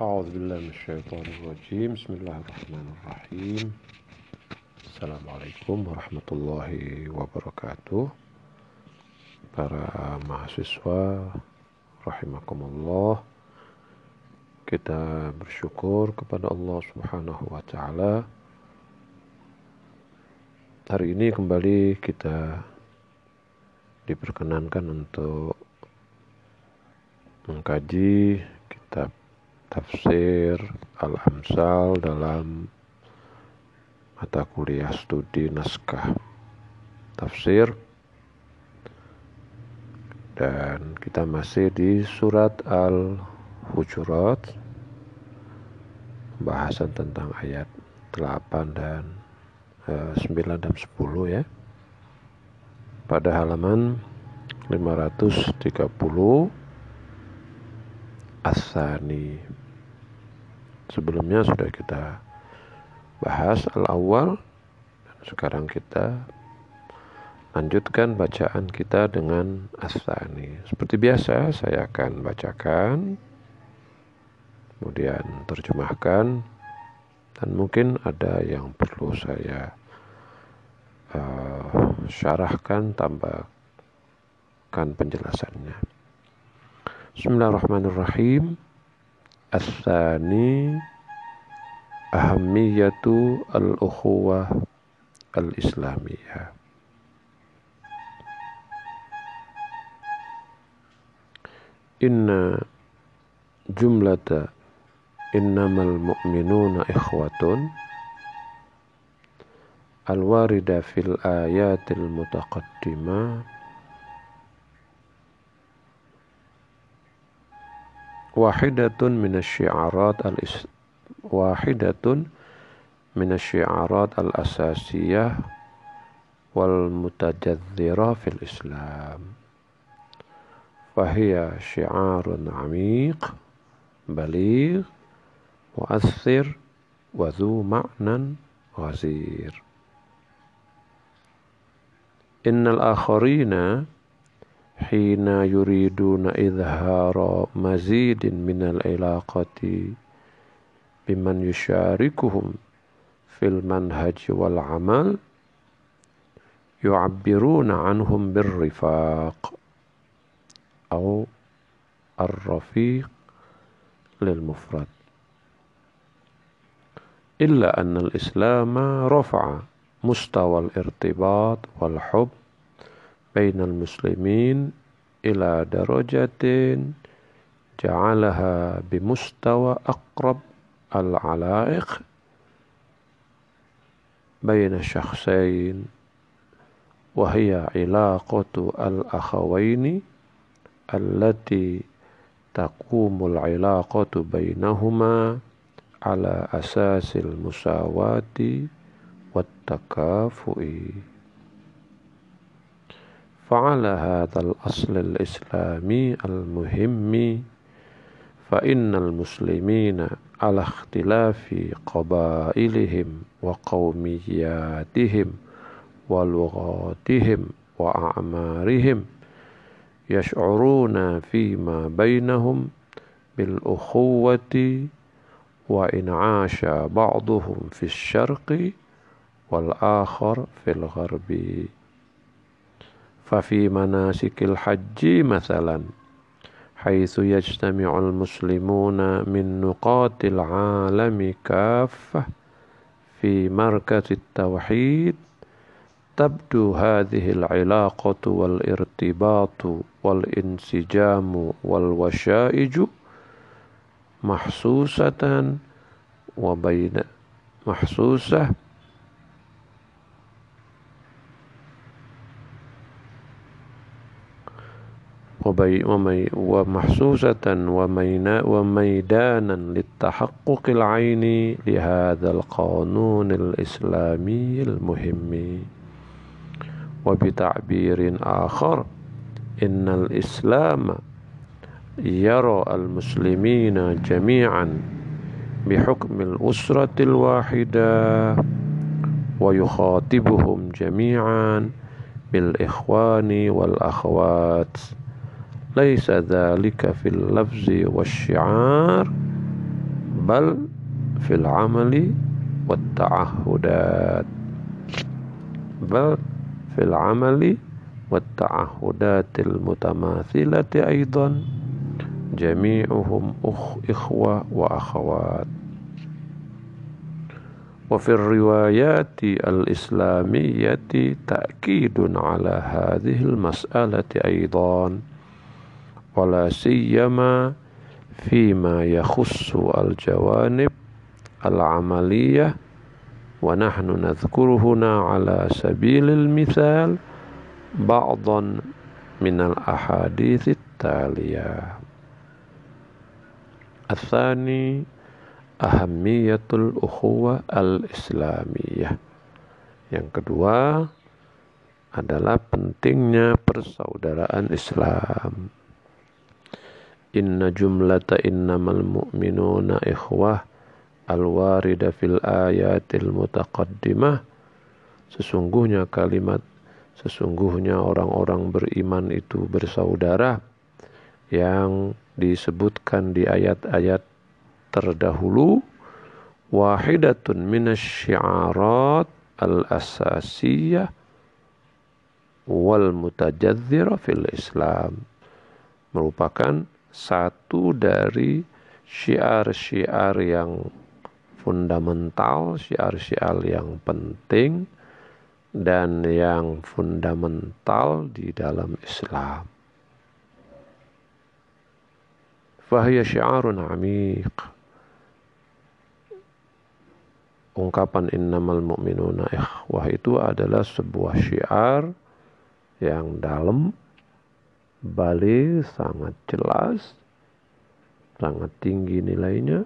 أعوذ بالله من الشيطان الرجيم بسم الله الرحمن الرحيم السلام عليكم ورحمة الله وبركاته para mahasiswa rahimakumullah kita bersyukur kepada Allah Subhanahu wa taala hari ini kembali kita diperkenankan untuk mengkaji kitab tafsir Al-Amsal dalam mata kuliah studi naskah tafsir. Dan kita masih di surat Al-Hujurat pembahasan tentang ayat 8 dan eh, 9 dan 10 ya. Pada halaman 530 Asani sebelumnya sudah kita bahas al-awwal. Sekarang kita lanjutkan bacaan kita dengan Asani seperti biasa saya akan bacakan kemudian terjemahkan dan mungkin ada yang perlu saya uh, syarahkan tambahkan penjelasannya. Bismillahirrahmanirrahim As-sani ahamiyatu al-ukhuwah al-islamiyah Inna jumlata innamal mu'minuna ikhwatun al-warida fil ayatil mutaqaddimah wahidatun minasyi'arat al wahidatun minasyi'arat al asasiyah wal mutajadzira fil Islam fahiya syi'arun amiq baligh mu'athir wa dhu ma'nan ghazir innal حين يريدون إظهار مزيد من العلاقة بمن يشاركهم في المنهج والعمل يعبرون عنهم بالرفاق أو الرفيق للمفرد. إلا أن الإسلام رفع مستوى الارتباط والحب بين المسلمين إلى درجة جعلها بمستوى أقرب العلائق بين الشخصين وهي علاقة الأخوين التي تقوم العلاقة بينهما على أساس المساواة والتكافؤ. فعلى هذا الأصل الإسلامي المهم فإن المسلمين على اختلاف قبائلهم وقومياتهم ولغاتهم وأعمارهم يشعرون فيما بينهم بالأخوة وإن عاش بعضهم في الشرق والآخر في الغرب. ففي مناسك الحج مثلا حيث يجتمع المسلمون من نقاط العالم كافة في مركز التوحيد. تبدو هذه العلاقة والارتباط والانسجام والوشائج محسوسة وبين محسوسة ومحسوسة وميدانا للتحقق العيني لهذا القانون الإسلامي المهم. وبتعبير آخر إن الإسلام يرى المسلمين جميعا بحكم الأسرة الواحدة ويخاطبهم جميعا بالإخوان والأخوات. ليس ذلك في اللفظ والشعار بل في العمل والتعهدات. بل في العمل والتعهدات المتماثلة أيضا جميعهم أخ إخوة وأخوات. وفي الروايات الإسلامية تأكيد على هذه المسألة أيضا. ولا سيما فيما يخص الجوانب العملية ونحن نذكر هنا على سبيل المثال بعضا من الأحاديث التالية الثاني ahamiyatul ukhuwah al-islamiyah. Yang kedua adalah pentingnya persaudaraan Islam. Inna jumlata innamal mu'minuna ikhwah al-warida fil ayatil mutaqaddimah. Sesungguhnya kalimat sesungguhnya orang-orang beriman itu bersaudara yang disebutkan di ayat-ayat terdahulu wahidatun minasyiarat al-asasiyah wal mutajadzira fil Islam merupakan satu dari syiar-syiar yang fundamental, syiar-syiar yang penting dan yang fundamental di dalam Islam. Fahiyya syiarun amiq ungkapan innamal mu'minuna ikhwah itu adalah sebuah syiar yang dalam, balik, sangat jelas, sangat tinggi nilainya,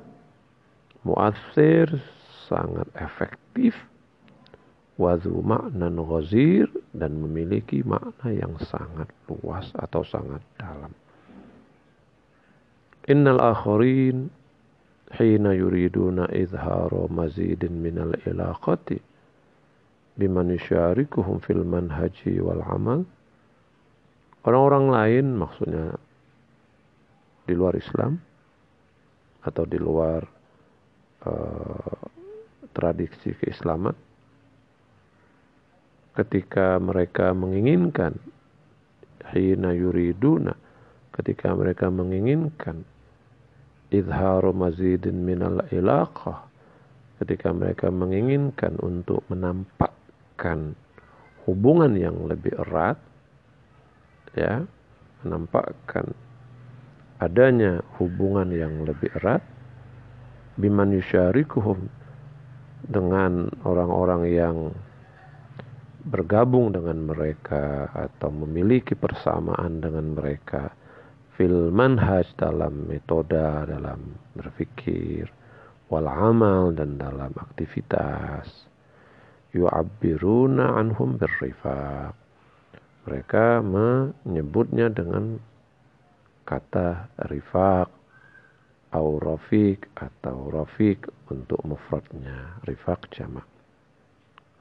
muassir, sangat efektif, wazu makna ghazir dan memiliki makna yang sangat luas atau sangat dalam. Innal akharin hina yuriduna izhara mazidin minal ilaqati biman yusyarikuhum fil manhaji wal amal orang-orang lain maksudnya di luar Islam atau di luar uh, tradisi keislaman ketika mereka menginginkan hina yuriduna ketika mereka menginginkan idharu mazidin minal ilaqah ketika mereka menginginkan untuk menampakkan hubungan yang lebih erat ya menampakkan adanya hubungan yang lebih erat biman yusyarikuhum dengan orang-orang yang bergabung dengan mereka atau memiliki persamaan dengan mereka. Fil manhaj dalam metode dalam berpikir wal amal dan dalam aktivitas. Yu'abbiruna anhum birrifaq mereka menyebutnya dengan kata rifaq atau rafiq atau rafiq untuk mufradnya. Rifaq jamak.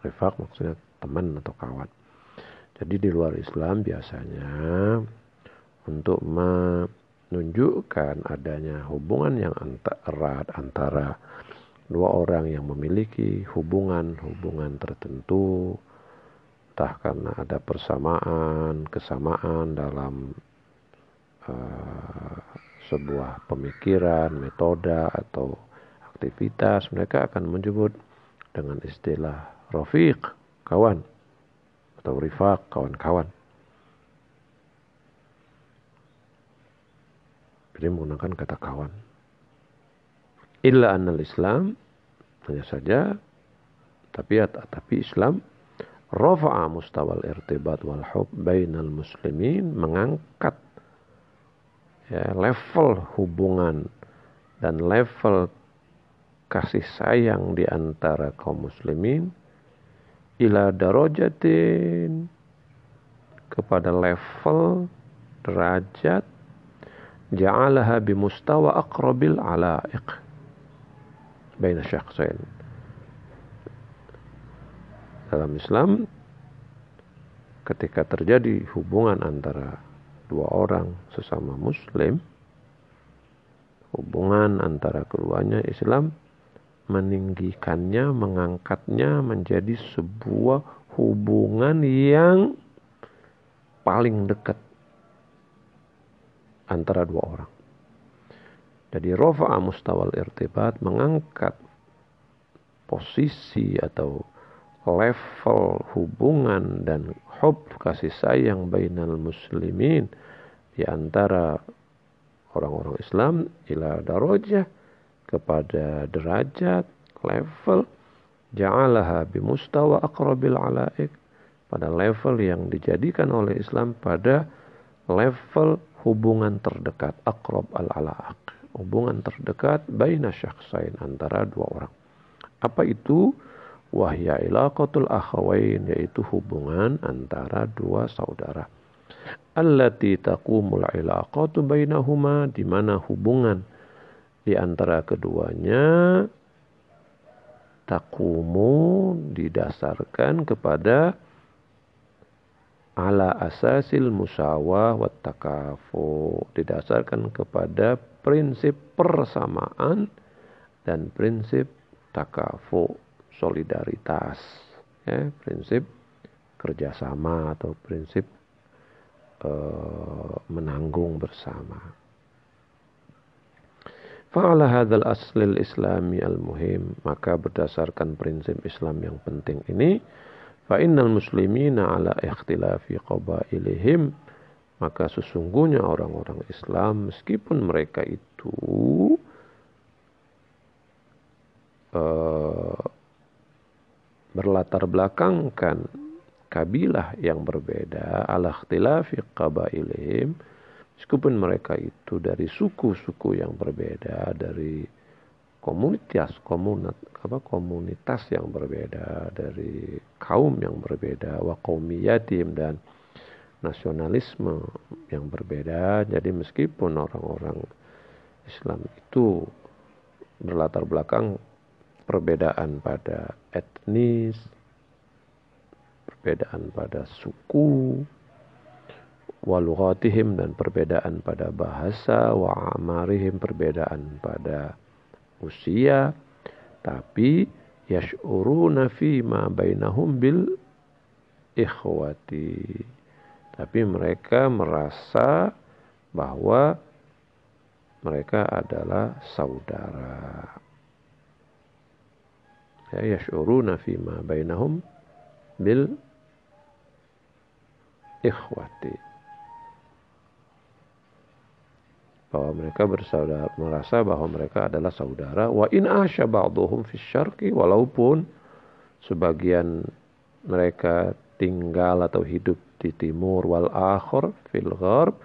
Rifaq maksudnya teman atau kawan jadi di luar Islam biasanya untuk menunjukkan adanya hubungan yang erat antara dua orang yang memiliki hubungan-hubungan tertentu entah karena ada persamaan, kesamaan dalam uh, sebuah pemikiran, metode atau aktivitas, mereka akan menyebut dengan istilah rafiq, kawan atau rifaq, kawan-kawan. Jadi menggunakan kata kawan. Illa annal Islam hanya saja tapi tapi Islam rafa'a mustawal irtibat wal hub bainal muslimin mengangkat ya, level hubungan dan level kasih sayang di antara kaum muslimin ila darajatin kepada level derajat ja'alaha bimustawa aqrabil ala'iq baina syakhsain dalam Islam ketika terjadi hubungan antara dua orang sesama muslim hubungan antara keduanya Islam meninggikannya, mengangkatnya menjadi sebuah hubungan yang paling dekat antara dua orang. Jadi rofa'a mustawal irtibat mengangkat posisi atau level hubungan dan hub kasih sayang bainal muslimin di antara orang-orang Islam ila darajah kepada derajat level ja'alaha bimustawa aqrabil alaik pada level yang dijadikan oleh Islam pada level hubungan terdekat akrab al alaak hubungan terdekat baina syakhsain antara dua orang. Apa itu wahya ilaqatul akhawain yaitu hubungan antara dua saudara. Allati taqumul ilaqatu bainahuma di mana hubungan di antara keduanya takumu didasarkan kepada ala asasil musawah wa takafu didasarkan kepada prinsip persamaan dan prinsip takafu solidaritas ya prinsip kerjasama atau prinsip uh, menanggung bersama Fa'ala hadzal aslil islami al-muhim. Maka berdasarkan prinsip Islam yang penting ini. Fa'innal muslimina ala ikhtilafi qabailihim. Maka sesungguhnya orang-orang Islam meskipun mereka itu uh, berlatar belakangkan kabilah yang berbeda ala ikhtilafi qabailihim Meskipun mereka itu dari suku-suku yang berbeda, dari komunitas komunitas apa komunitas yang berbeda, dari kaum yang berbeda, wa qaumiyatim dan nasionalisme yang berbeda. Jadi meskipun orang-orang Islam itu berlatar belakang perbedaan pada etnis, perbedaan pada suku, walughatihim dan perbedaan pada bahasa wa amarihim perbedaan pada usia. Tapi yash'uruna fi ma bainahum bil ikhwati. Tapi mereka merasa bahwa mereka adalah saudara ya yash'uruna fi ma bainahum bil ikhwati bahwa mereka bersaudara merasa bahwa mereka adalah saudara wa in asya ba'dhum fi syarqi walaupun sebagian mereka tinggal atau hidup di timur wal akhir fil gharb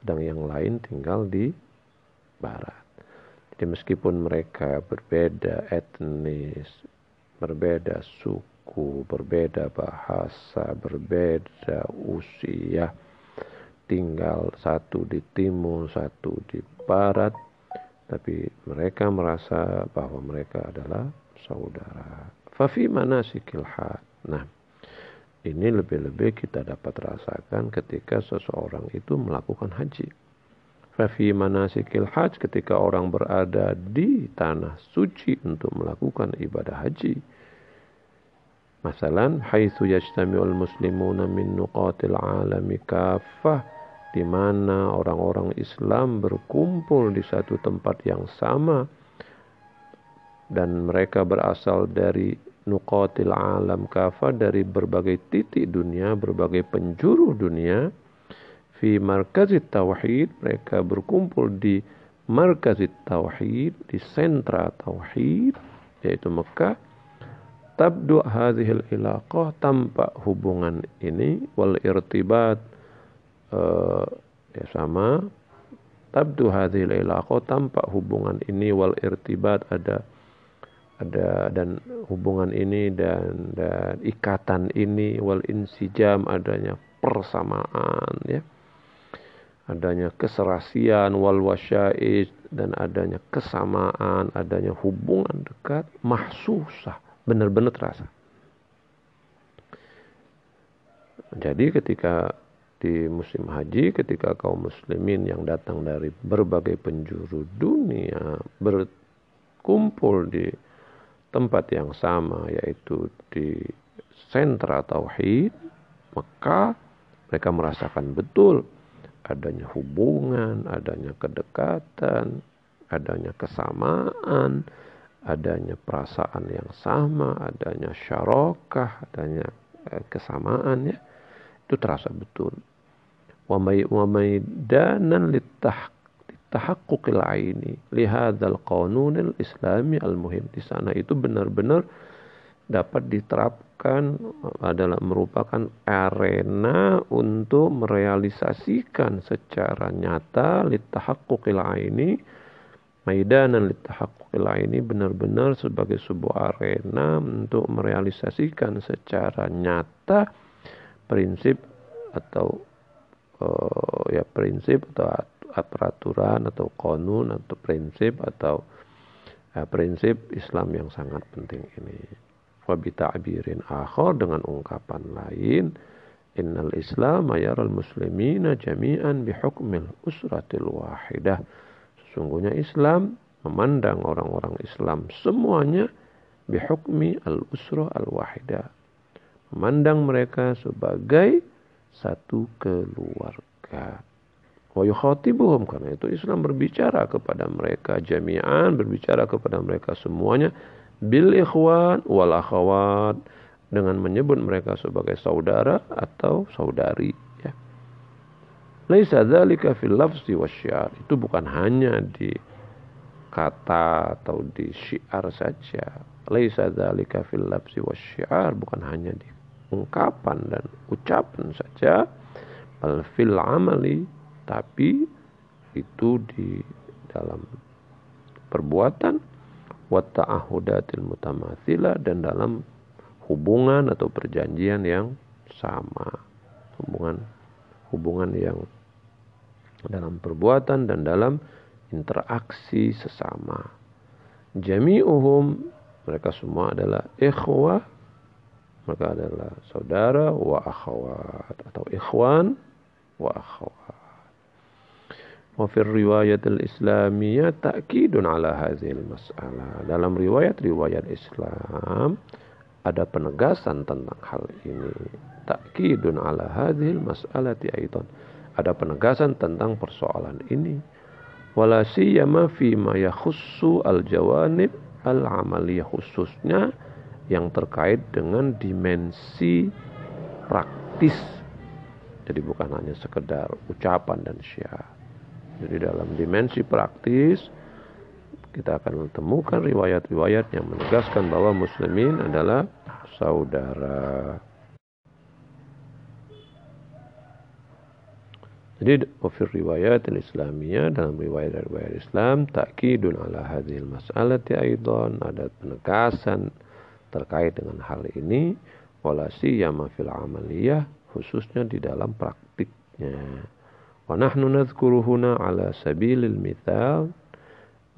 sedang yang lain tinggal di barat. Jadi meskipun mereka berbeda etnis, berbeda suku, berbeda bahasa, berbeda usia, tinggal satu di timur, satu di barat, tapi mereka merasa bahwa mereka adalah saudara. Fafi mana sikilhat. Nah, ini lebih-lebih kita dapat rasakan ketika seseorang itu melakukan haji. Fafi mana sikil haj ketika orang berada di tanah suci untuk melakukan ibadah haji. Masalan, haitsu yajtami'ul muslimuna min nuqatil alami kafah di mana orang-orang Islam berkumpul di satu tempat yang sama dan mereka berasal dari nuqatil alam kafa dari berbagai titik dunia, berbagai penjuru dunia. Fi markazit tauhid, mereka berkumpul di markazit tauhid, di sentra tauhid, yaitu Mekah. Tabdu hadhil ilaqah tampak hubungan ini wal irtibat uh, ya sama tabdu hadhil ilaqah tampak hubungan ini wal irtibat ada ada dan hubungan ini dan dan ikatan ini wal insijam adanya persamaan ya adanya keserasian wal wasya'id dan adanya kesamaan adanya hubungan dekat mahsusah benar-benar terasa. Jadi ketika di musim haji ketika kaum muslimin yang datang dari berbagai penjuru dunia berkumpul di tempat yang sama yaitu di sentra tauhid maka mereka merasakan betul adanya hubungan, adanya kedekatan, adanya kesamaan, adanya perasaan yang sama, adanya syarokah, adanya eh, kesamaan ya. Itu terasa betul. Wa maidanan litahaqquqil aini lihadzal qanunil islami al-muhim. Di sana itu benar-benar dapat diterapkan adalah merupakan arena untuk merealisasikan secara nyata litahaqquqil aini maidanan litahaqquqil ini benar-benar sebagai sebuah arena untuk merealisasikan secara nyata prinsip atau uh, ya prinsip atau peraturan atau konun atau prinsip atau uh, prinsip Islam yang sangat penting ini wabita'birin akhar dengan ungkapan lain innal islam yaral muslimina jami'an bihukmil usratil wahidah. Sesungguhnya Islam memandang orang-orang Islam semuanya bihukmi al-usra al-wahidah memandang mereka sebagai satu keluarga. Wa yukhatibuhum karena itu Islam berbicara kepada mereka jami'an berbicara kepada mereka semuanya bil ikhwan wal akhawat dengan menyebut mereka sebagai saudara atau saudari ya. Laisa dzalika fil lafzi wasyiar. Itu bukan hanya di kata atau di syiar saja. Laisa dzalika fil lafzi wasyiar, bukan hanya di ungkapan dan ucapan saja. Bal fil amali, tapi itu di dalam perbuatan wa ta'ahudatil mutamathila dan dalam hubungan atau perjanjian yang sama. Hubungan hubungan yang dalam perbuatan dan dalam interaksi sesama. Jami'uhum mereka semua adalah ikhwah mereka adalah saudara wa akhwat atau ikhwan wa akhwat. Wa fir riwayat al-islamiyah ta'kidun ala hazil masalah. Dalam riwayat-riwayat Islam ada penegasan tentang hal ini. Ta'kidun ala hadhil mas'alati aidan. Ada penegasan tentang persoalan ini. Wala siyama fi ma yakhussu al-jawanib al-amaliyah khususnya yang terkait dengan dimensi praktis. Jadi bukan hanya sekedar ucapan dan syiar jadi dalam dimensi praktis kita akan temukan riwayat-riwayat yang menegaskan bahwa muslimin adalah saudara. Jadi wafir riwayat Islamiyah dalam riwayat-riwayat Islam takkidun ala hadhil mas'alati aidan ada penegasan terkait dengan hal ini wala siyama fil amaliyah khususnya di dalam praktiknya. Wa nahnu nadhkuruhuna ala sabilil mithal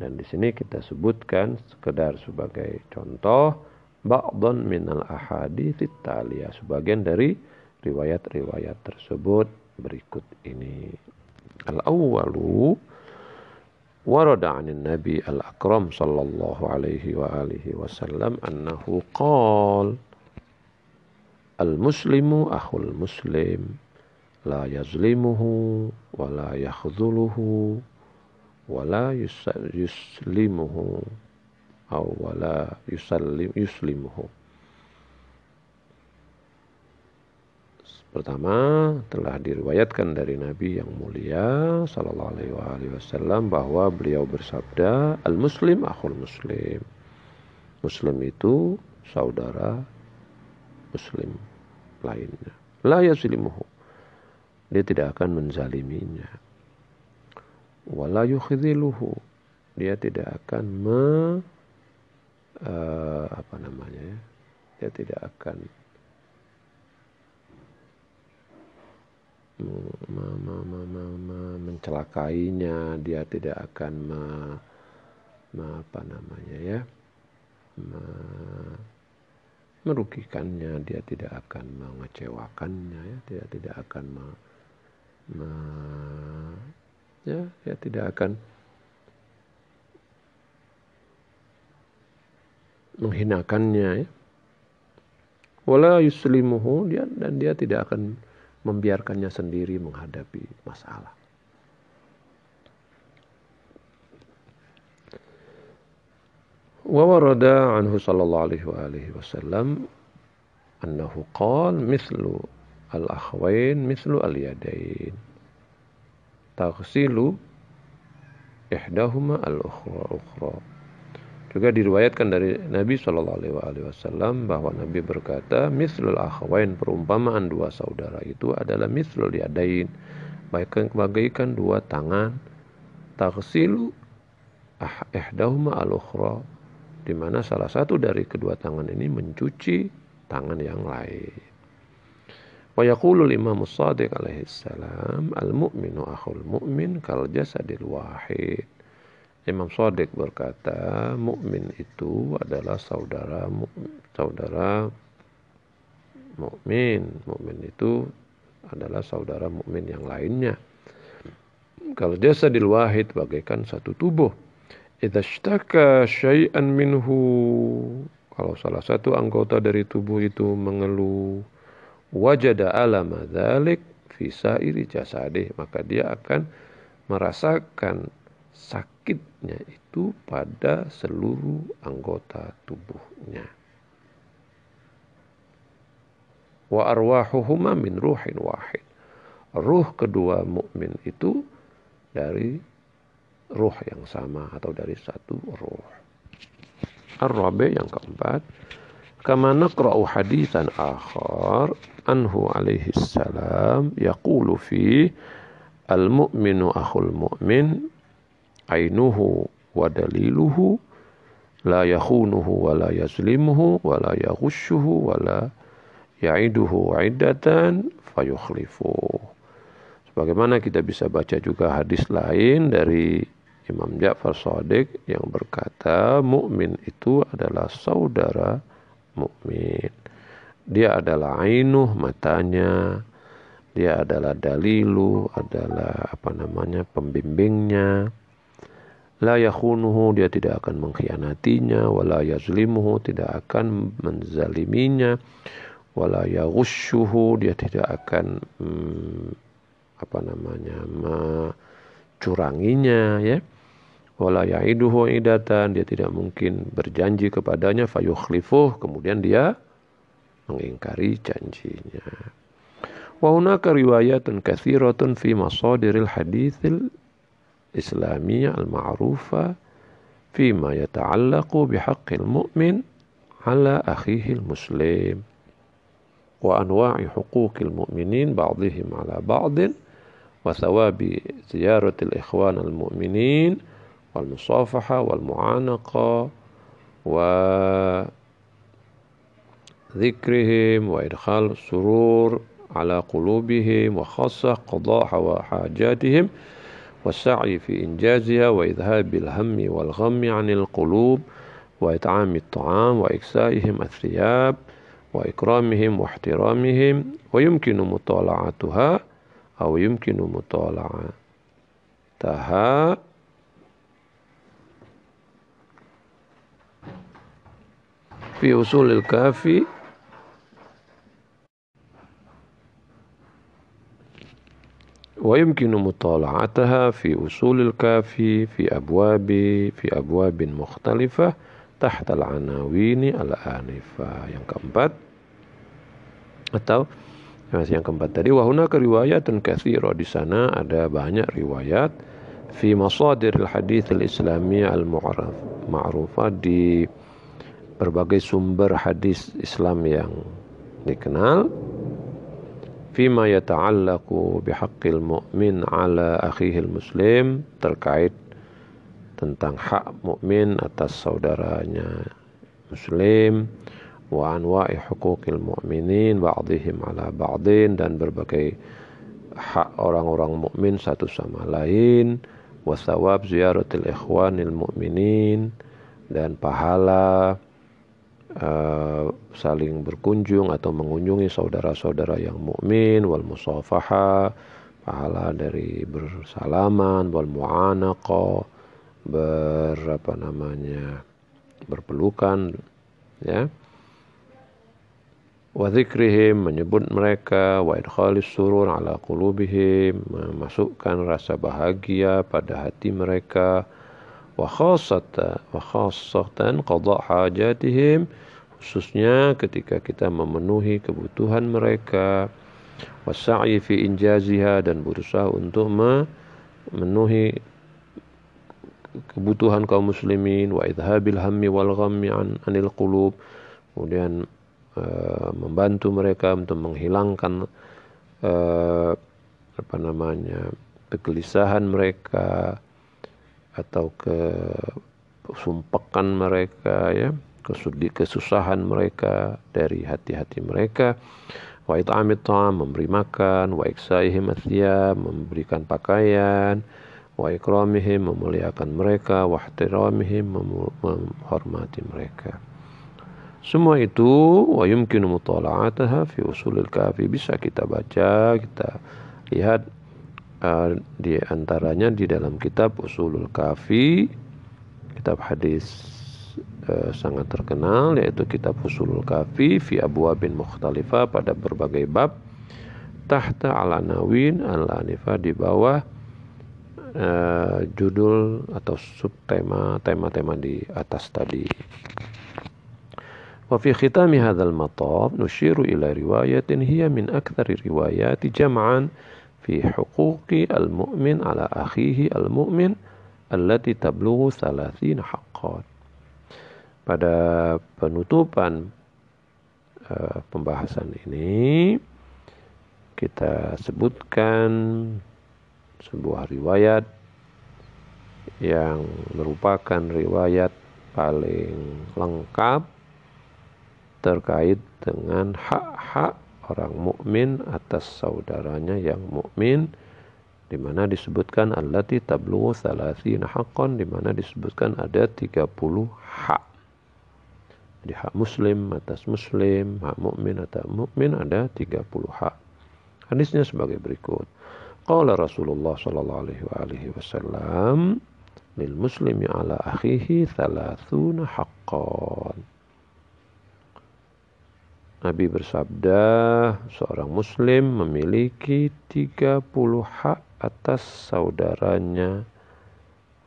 dan di sini kita sebutkan sekedar sebagai contoh ba'dhan minal ahadits taliyah sebagian dari riwayat-riwayat tersebut berikut ini. Al-awwalu warada 'anil nabi al-akram sallallahu alaihi wa alihi wasallam annahu qala al-muslimu akhul muslim la yazlimuhu wa la yakhdhuluhu wa la yuslimuhu aw wa la yusallim yuslimuhu Pertama telah diriwayatkan dari Nabi yang mulia sallallahu alaihi wasallam bahwa beliau bersabda al muslim akhul muslim. Muslim itu saudara muslim lainnya. La yazlimuhu dia tidak akan menzaliminya. Wala yukhidhiluhu. Dia tidak akan me uh, apa namanya ya? Dia tidak akan me, me, me, me, me, mencelakainya, dia tidak akan me, me, apa namanya ya? Me, merugikannya, dia tidak akan mengecewakannya ya, dia tidak akan me, nah, ya ya tidak akan menghinakannya ya. Wala yuslimuhu dia dan dia tidak akan membiarkannya sendiri menghadapi masalah. Wa warada anhu sallallahu alaihi wa alihi wasallam annahu qala mithlu al-akhwain mithlu al-yadain. Taghsilu ihdahuma al-ukhra ukhra. Juga diriwayatkan dari Nabi Shallallahu Alaihi Wasallam bahwa Nabi berkata, mislul akhwain perumpamaan dua saudara itu adalah mislul yadain, baikkan bagaikan dua tangan, taksilu ah ihdahuma al ukhra di mana salah satu dari kedua tangan ini mencuci tangan yang lain. Wa yaqulu Imam Shadiq alaihi salam al-mu'minu akhul mu'min kal jasadil wahid Imam Sodik berkata, mukmin itu adalah saudara saudara mukmin. Mukmin itu adalah saudara mukmin yang lainnya. Kalau jasa wahid bagaikan satu tubuh. Idza syai'an minhu kalau salah satu anggota dari tubuh itu mengeluh wajada alama dzalik fi sairi jasadih maka dia akan merasakan sakitnya itu pada seluruh anggota tubuhnya. Wa arwahuhuma min ruhin wahid. Ruh kedua mukmin itu dari ruh yang sama atau dari satu ruh. Ar-Rabi yang keempat, kama naqra'u hadithan akhar anhu alaihi salam yaqulu fi al-mu'minu akhul mu'min ainuhu wa daliluhu la yakhunuhu wa la yazlimuhu wa la yaghushuhu wa la ya'iduhu iddatan fayukhlifu. Sebagaimana kita bisa baca juga hadis lain dari Imam Ja'far Shadiq yang berkata mukmin itu adalah saudara mukmin. Dia adalah ainuh matanya, dia adalah dalilu, adalah apa namanya pembimbingnya, La yakhunuhu dia tidak akan mengkhianatinya, wala yazlimuhu tidak akan menzaliminya, wala yaghushuhu dia tidak akan hmm, apa namanya mencuranginya ya. Wala ya'iduhu idatan dia tidak mungkin berjanji kepadanya. Fayukhlifuh kemudian dia mengingkari janjinya. Wa hunaka riwayatun katsiratun fi masadiril haditsil الإسلامية المعروفة فيما يتعلق بحق المؤمن على أخيه المسلم وأنواع حقوق المؤمنين بعضهم على بعض وثواب زيارة الإخوان المؤمنين والمصافحة والمعانقة وذكرهم وإدخال السرور على قلوبهم وخاصة قضاء حاجاتهم والسعي في إنجازها وإذهاب الهم والغم عن القلوب وإطعام الطعام وإكسائهم الثياب وإكرامهم واحترامهم ويمكن مطالعتها أو يمكن مطالعتها. في أصول الكافي ويمكن مطالعتها في أصول الكافي في أبواب في أبواب مختلفة تحت العناوين الآنفة yang keempat atau masih yang keempat tadi wahuna riwayatun katsira di sana ada banyak riwayat fi masadir al-hadits al-islami al-mu'raf ma'rufa di berbagai sumber hadis Islam yang dikenal Fima yata'allaku bihaqqil mu'min ala akhihil muslim terkait tentang hak mukmin atas saudaranya muslim wa anwa'i huquqil mu'minin ba'dihim ala ba'din dan berbagai hak orang-orang mukmin satu sama lain wasawab ziyaratil ikhwanil mu'minin dan pahala uh, saling berkunjung atau mengunjungi saudara-saudara yang mukmin wal musafaha pahala dari bersalaman wal mu'anaqa berapa namanya berpelukan ya. Wa dzikrihim menyebut mereka wa idkhalis surur ala qulubihim memasukkan rasa bahagia pada hati mereka wa khassatan wa khassatan qada hajatihim khususnya ketika kita memenuhi kebutuhan mereka wasa'i fi injaziha dan berusaha untuk memenuhi kebutuhan kaum muslimin wa idhabil hammi wal ghammi an anil qulub kemudian uh, membantu mereka untuk menghilangkan uh, apa namanya kegelisahan mereka atau kesumpekan mereka ya kesusahan mereka dari hati-hati mereka. Wa it'amit memberi makan. Wa iksaihim memberikan pakaian. Wa ikramihim memuliakan mereka. Wa ihtiramihim menghormati mereka. Semua itu wa yumkinu mutala'ataha fi usulil kafi. Bisa kita baca kita lihat uh, di antaranya di dalam kitab usulul kafi kitab hadis uh, sangat terkenal yaitu kitab usulul kafi fi abwabin mukhtalifah pada berbagai bab tahta ala nawin ala anifah di bawah uh, judul atau subtema tema-tema di atas tadi. وفي ختام هذا المطاف نشير إلى رواية هي من أكثر الروايات جمعا في حقوق المؤمن على أخيه المؤمن التي تبلغ ثلاثين حقا pada penutupan uh, pembahasan ini kita sebutkan sebuah riwayat yang merupakan riwayat paling lengkap terkait dengan hak-hak orang mukmin atas saudaranya yang mukmin di mana disebutkan allati tablughu thalathina haqqan di mana disebutkan ada 30 hak. Jadi hak muslim atas muslim, hak mukmin atas mukmin ada 30 hak. Hadisnya sebagai berikut. Qala Rasulullah sallallahu alaihi wa alihi wasallam lil muslimi ala akhihi thalathuna haqqan. Nabi bersabda, seorang muslim memiliki 30 hak atas saudaranya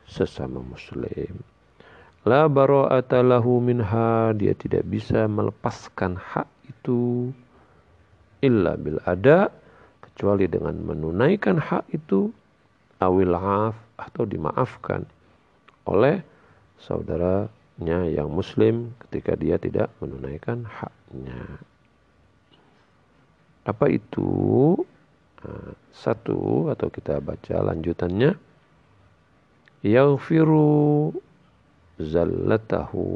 sesama muslim. La bara'ata lahu minha, dia tidak bisa melepaskan hak itu illa bil ada kecuali dengan menunaikan hak itu awil af atau dimaafkan oleh saudaranya yang muslim ketika dia tidak menunaikan haknya. Apa itu? Nah, satu atau kita baca lanjutannya. Yaghfiru zallatahu.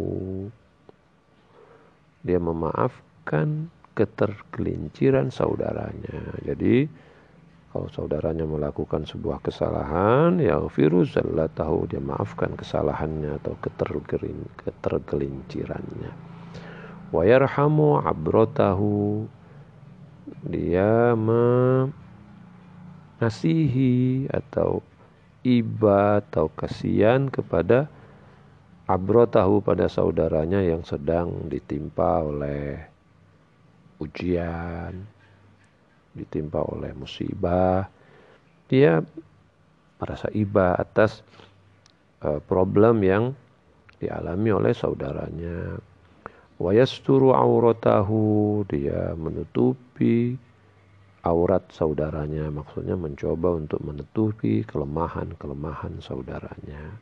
Dia memaafkan ketergelinciran saudaranya. Jadi kalau saudaranya melakukan sebuah kesalahan, ya virus tahu dia maafkan kesalahannya atau ketergelincirannya. Wa yarhamu abrotahu dia mengasihi atau iba atau kasihan kepada abrotahu pada saudaranya yang sedang ditimpa oleh ujian, ditimpa oleh musibah, dia merasa iba atas uh, problem yang dialami oleh saudaranya. Wayasturu auratahu, dia menutupi aurat saudaranya, maksudnya mencoba untuk menutupi kelemahan-kelemahan saudaranya.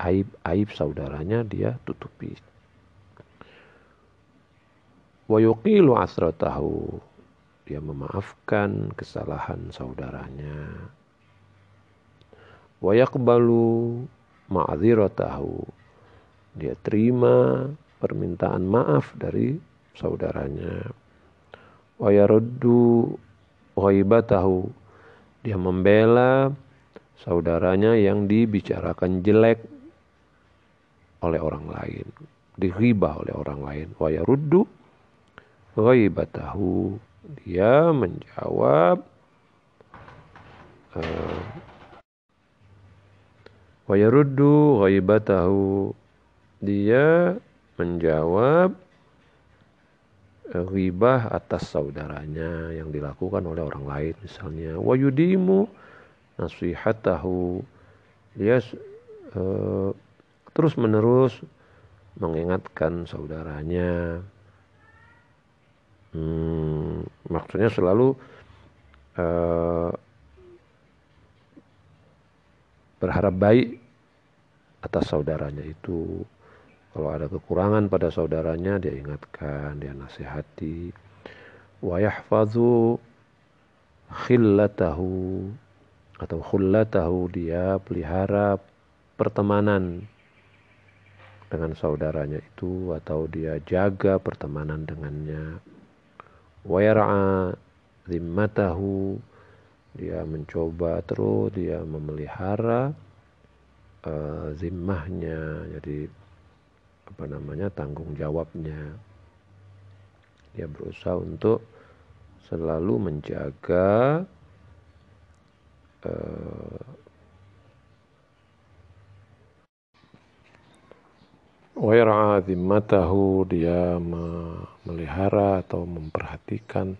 Aib-aib saudaranya dia tutupi. Wa yuqilu asratahu. Dia memaafkan kesalahan saudaranya. Wa yaqbalu ma'dziratahu dia terima permintaan maaf dari saudaranya. Wa yaruddu ghaibatahu. Dia membela saudaranya yang dibicarakan jelek oleh orang lain diribah oleh orang lain. Wa yaruddu ghaibatahu dia menjawab uh, wa yaruddu ghaibatahu dia menjawab ghibah atas saudaranya yang dilakukan oleh orang lain misalnya. Wa yudimu nasihatahu dia uh, terus menerus mengingatkan saudaranya. Hmm, maksudnya selalu uh, berharap baik atas saudaranya itu. Kalau ada kekurangan pada saudaranya dia ingatkan, dia nasihati. Wa yahfazu khillatahu atau khullatahu dia pelihara pertemanan dengan saudaranya itu atau dia jaga pertemanan dengannya. Wa yar'a zimmatahu dia mencoba terus dia memelihara uh, zimmahnya jadi apa namanya tanggung jawabnya dia berusaha untuk selalu menjaga uh, Waira zimmatahu dia memelihara atau memperhatikan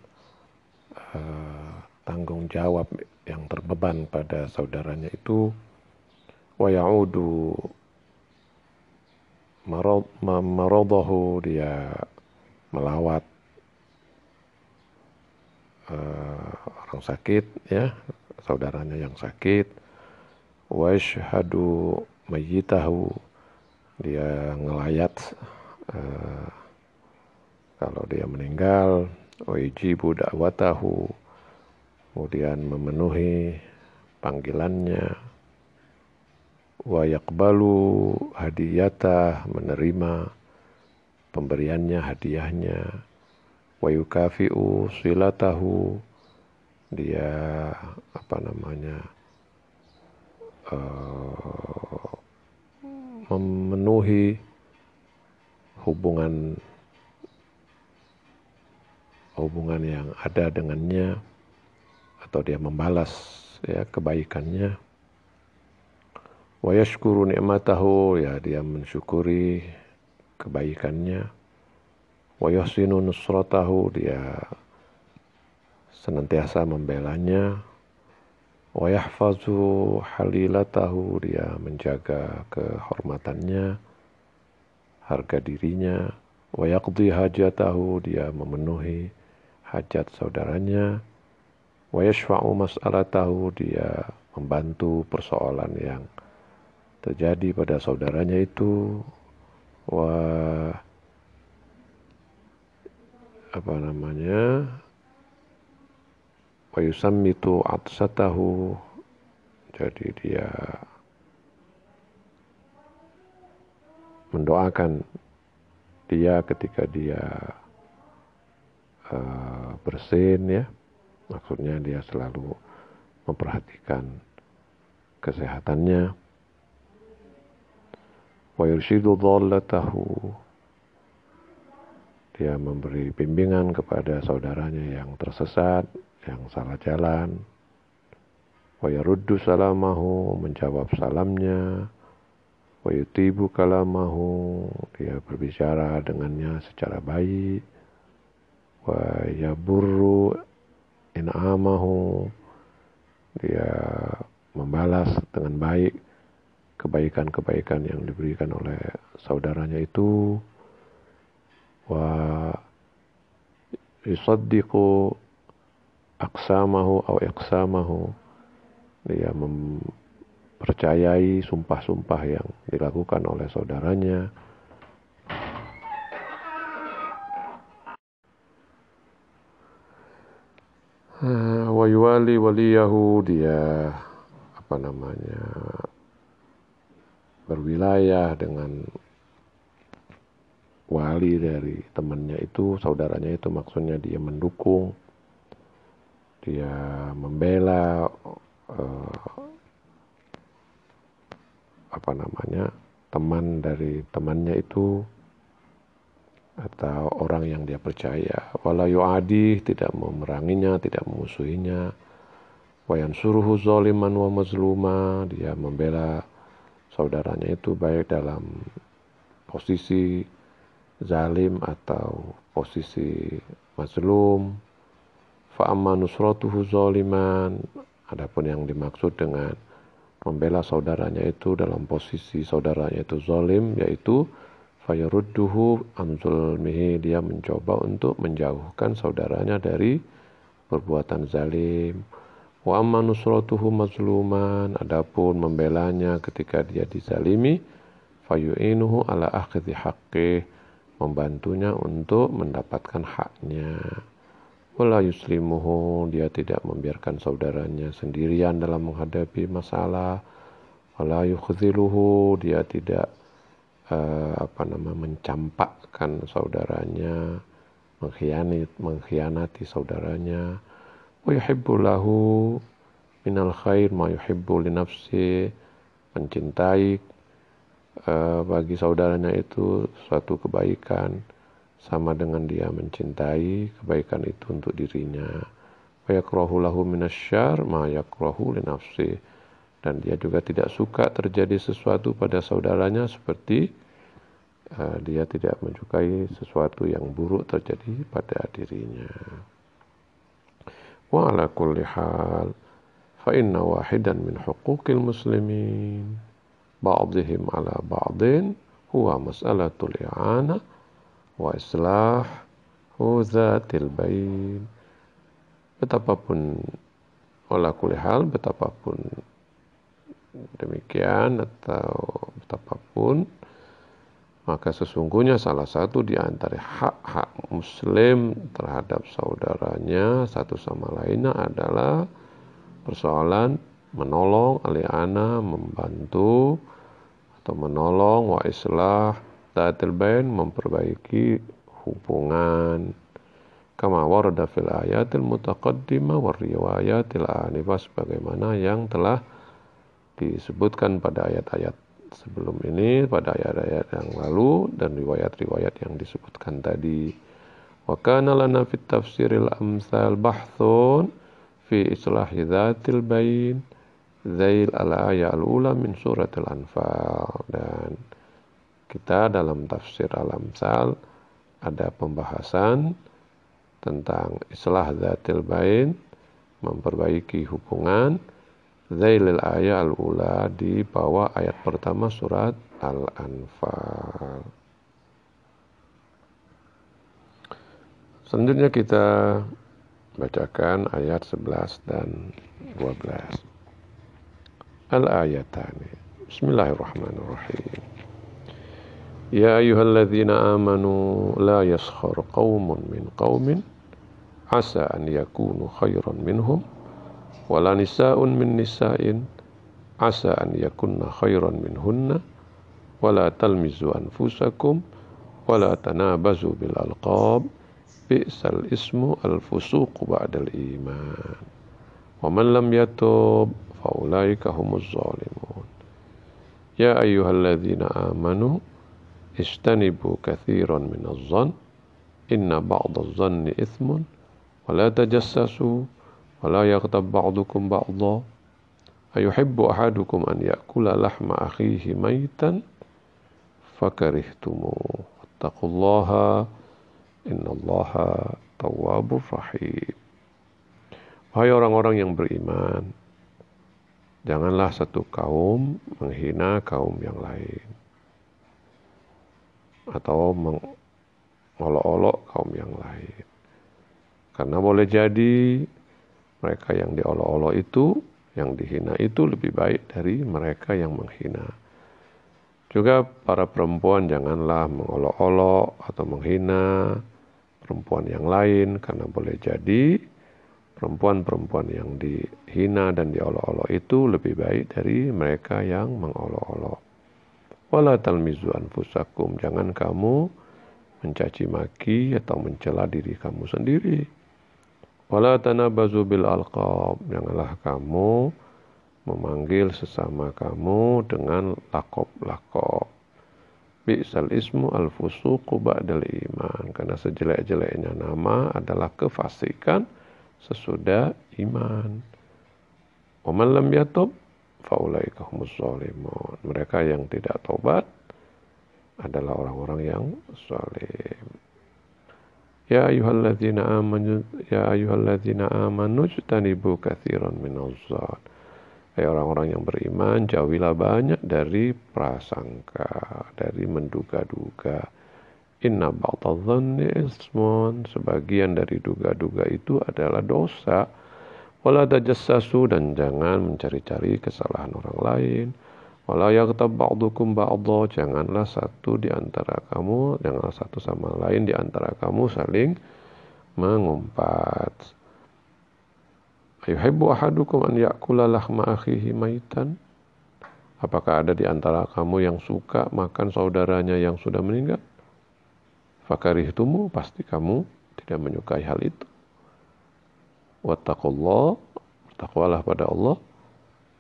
uh, tanggung jawab yang terbeban pada saudaranya itu. Wa ya'udu maradahu dia melawat uh, orang sakit ya saudaranya yang sakit. Wa yashhadu mayyitahu dia ngelayat uh, kalau dia meninggal wa yajibu da'watahu kemudian memenuhi panggilannya. Wa yaqbalu hadiyatah menerima pemberiannya hadiahnya. Wa yukafi'u silatahu. Dia apa namanya uh, memenuhi hubungan hubungan yang ada dengannya atau dia membalas ya kebaikannya. Wa yashkuru ni'matahu ya dia mensyukuri kebaikannya. Wa yahsinu nusratahu dia senantiasa membelanya wa yahfazu halilatahu dia menjaga kehormatannya harga dirinya. wa yaqdi hajatahu dia memenuhi hajat saudaranya. wa yashfa'u mas'alatahu dia membantu persoalan yang terjadi pada saudaranya itu. Wah apa namanya wa yusammitu atsatahu jadi dia mendoakan dia ketika dia uh, bersin ya. Maksudnya dia selalu memperhatikan kesehatannya. Wa yurshidu dhallatahu. Dia memberi bimbingan kepada saudaranya yang tersesat, yang salah jalan. Wa yaruddu salamahu, menjawab salamnya. Wa yutibu kalamahu, dia berbicara dengannya secara baik. Wa yaburru in'amahu, dia membalas dengan baik kebaikan-kebaikan yang diberikan oleh saudaranya itu wa yusaddiqu aksamahu atau iqsamahu dia mempercayai sumpah-sumpah yang dilakukan oleh saudaranya. Wa yuwali waliyahu dia apa namanya berwilayah dengan wali dari temannya itu, saudaranya itu maksudnya dia mendukung, dia membela uh, apa namanya teman dari temannya itu atau orang yang dia percaya walau yu'adi tidak memeranginya tidak memusuhinya Wayan suruhu zoliman wa mazluma. Dia membela saudaranya itu baik dalam posisi zalim atau posisi mazlum. Fa'amma nusratuhu zoliman. Adapun yang dimaksud dengan membela saudaranya itu dalam posisi saudaranya itu zalim yaitu fayarudduhu an zulmihi. Dia mencoba untuk menjauhkan saudaranya dari perbuatan zalim. Wa amma nusratuhu mazluman. Adapun membelanya ketika dia dizalimi fayu'inuhu ala akhdhi haqqih. Membantunya untuk mendapatkan haknya wala yuslimuhu dia tidak membiarkan saudaranya sendirian dalam menghadapi masalah. Wala yukhziluhu dia tidak uh, apa nama mencampakkan saudaranya mengkhianati mengkhianati saudaranya. Wa yuhibbu minal khair ma yuhibbu li nafsi mencintai uh, bagi saudaranya itu suatu kebaikan sama dengan dia mencintai kebaikan itu untuk dirinya. Wayakrahu lahu minasyar ma yakrahu li nafsi. Dan dia juga tidak suka terjadi sesuatu pada saudaranya seperti uh, dia tidak menyukai sesuatu yang buruk terjadi pada dirinya. Wa ala kulli hal fa inna wahidan min huquqil muslimin ba'dihim ala ba'din huwa mas'alatul i'anah wa islah huzatil bain betapapun wala hal betapapun demikian atau betapapun maka sesungguhnya salah satu di antara hak-hak muslim terhadap saudaranya satu sama lainnya adalah persoalan menolong aliana membantu atau menolong wa islah Ta'atil bain memperbaiki hubungan kama warada fil ayatil mutaqaddimah wa riwayatil anifah sebagaimana yang telah disebutkan pada ayat-ayat sebelum ini pada ayat-ayat yang lalu dan riwayat-riwayat yang disebutkan tadi. Wa kana lana fit tafsiril amsal bahthun fi islahi dzatil bain zail al ayat al-ula min suratil anfal. Dan kita dalam tafsir Al-Amsal ada pembahasan tentang islah zatil bain, memperbaiki hubungan, zailil ayat al-ula di bawah ayat pertama surat Al-Anfal. Selanjutnya kita bacakan ayat 11 dan 12. Al-ayatani. Bismillahirrahmanirrahim. يا أيها الذين آمنوا لا يسخر قوم من قوم عسى أن يكونوا خيرا منهم ولا نساء من نساء عسى أن يكن خيرا منهن ولا تلمزوا أنفسكم ولا تنابزوا بالألقاب بئس الاسم الفسوق بعد الإيمان. ومن لم يتوب فأولئك هم الظالمون. يا أيها الذين آمنوا Istanibu kathiran minazzan Inna ba'daz-zanni ithmun Wa la tajassasu Wa la yaghtab ba'dukum ba'dha Ayuhibbu ahadukum an ya'kula lahma akhihi maitan Fakarihtumuh Inna Innallaha tawabu rahim Wahai orang-orang yang beriman Janganlah satu kaum menghina kaum yang lain atau mengolok-olok kaum yang lain. Karena boleh jadi mereka yang diolok-olok itu, yang dihina itu lebih baik dari mereka yang menghina. Juga para perempuan janganlah mengolok-olok atau menghina perempuan yang lain karena boleh jadi perempuan-perempuan yang dihina dan diolok-olok itu lebih baik dari mereka yang mengolok-olok. Wala talmizu anfusakum. Jangan kamu mencaci maki atau mencela diri kamu sendiri. Wala tanabazu bil alqab. Janganlah kamu memanggil sesama kamu dengan lakob-lakob. Bi'sal ismu al fusuqu ba'dal iman. Karena sejelek-jeleknya nama adalah kefasikan sesudah iman. Wa lam yatub faulaika humus zalimun. Mereka yang tidak tobat adalah orang-orang yang zalim. Ya ayyuhalladzina amanu ya ayyuhalladzina amanu jtanibu katsiran minaz zan. Hai orang-orang yang beriman, jauhilah banyak dari prasangka, dari menduga-duga. Inna ba'dadhanni ismun. Sebagian dari duga-duga itu adalah dosa. Wala tajassasu dan jangan mencari-cari kesalahan orang lain. Wala yaghtab ba'dukum ba'dha. Janganlah satu di antara kamu, janganlah satu sama lain di antara kamu saling mengumpat. Ayuhibbu ahadukum an ya'kula lahma akhihi maitan? Apakah ada di antara kamu yang suka makan saudaranya yang sudah meninggal? fakarihtumu pasti kamu tidak menyukai hal itu Wattaqullah, bertakwalah pada Allah.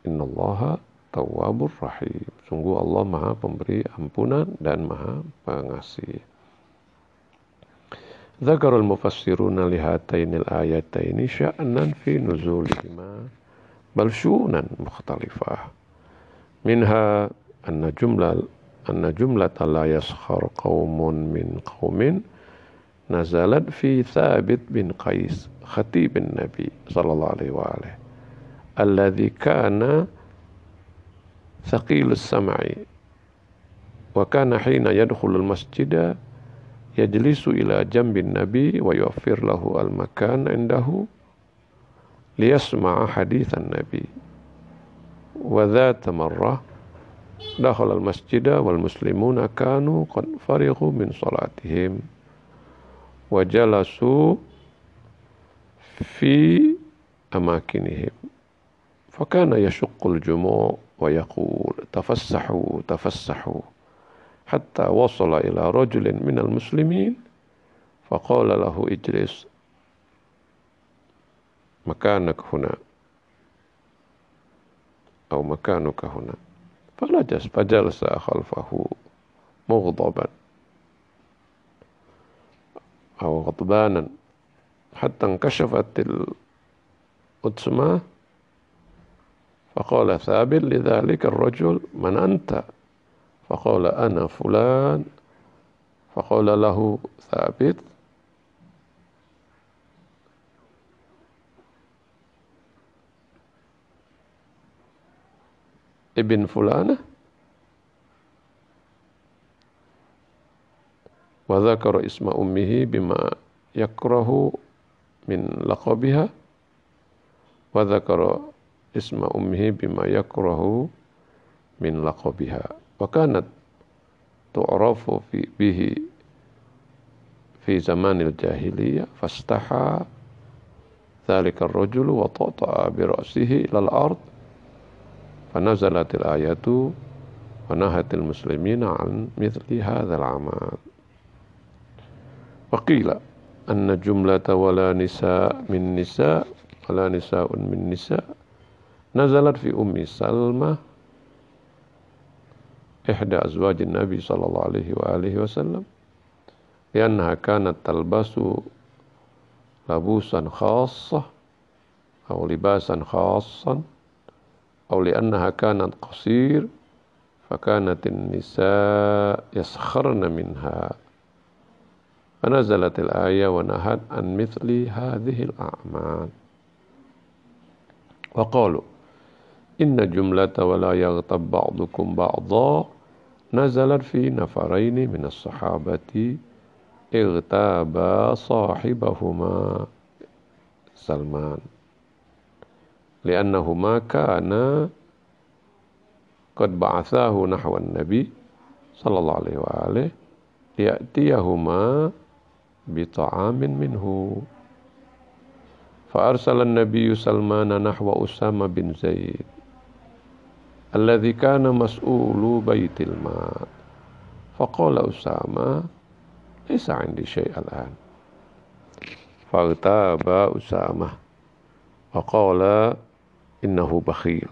Innallaha tawwabur rahim. Sungguh Allah Maha Pemberi ampunan dan Maha Pengasih. ذكر المفسرون لهاتين الآيتين شأنا في نزولهما بل شؤونا مختلفة منها أن جملة anna jumlata la yaskhar qaumun min qaumin nazalat fi Thabit bin Qais khatibin Nabi sallallahu alaihi wa alihi alladhi kana ثقيل السمع وكان حين يدخل المسجد يجلس إلى جنب النبي ويوفر له المكان عنده ليسمع حديث النبي. وذات مرة دخل المسجد والمسلمون كانوا قد فرغوا من صلاتهم. وجلسوا في أماكنهم. فكان يشق الجموع ويقول تفسحوا تفسحوا. حتى وصل إلى رجل من المسلمين فقال له اجلس مكانك هنا أو مكانك هنا. فلجس فجلس خلفه مغضبا. أو غضبانا. حتى انكشفت الأتسمة فقال ثابت لذلك الرجل من أنت؟ فقال أنا فلان. فقال له ثابت ابن فلانة؟ وذكر اسم أمه بما يكره من لقبها وذكر اسم أمه بما يكره من لقبها. وكانت تعرف في به في زمان الجاهلية فاستحى ذلك الرجل وطأطأ برأسه إلى الأرض فنزلت الآية ونهت المسلمين عن مثل هذا العمل. وقيل أن جملة ولا نساء من نساء ولا نساء من نساء نزلت في أم سلمة إحدى أزواج النبي صلى الله عليه وآله وسلم لأنها كانت تلبس لبوسا خاصة أو لباسا خاصا أو لأنها كانت قصير فكانت النساء يسخرن منها. فنزلت الآية ونهت عن مثل هذه الأعمال. وقالوا إن جملة ولا يغتب بعضكم بعضا نزلت في نفرين من الصحابة اغتابا صاحبهما سلمان لأنهما كانا قد بعثاه نحو النبي صلى الله عليه وآله ليأتيهما بطعام منه. فأرسل النبي سلمان نحو أسامة بن زيد الذي كان مسؤول بيت المال. فقال أسامة ليس عندي شيء الآن. فاغتاب أسامة وقال إنه بخيل.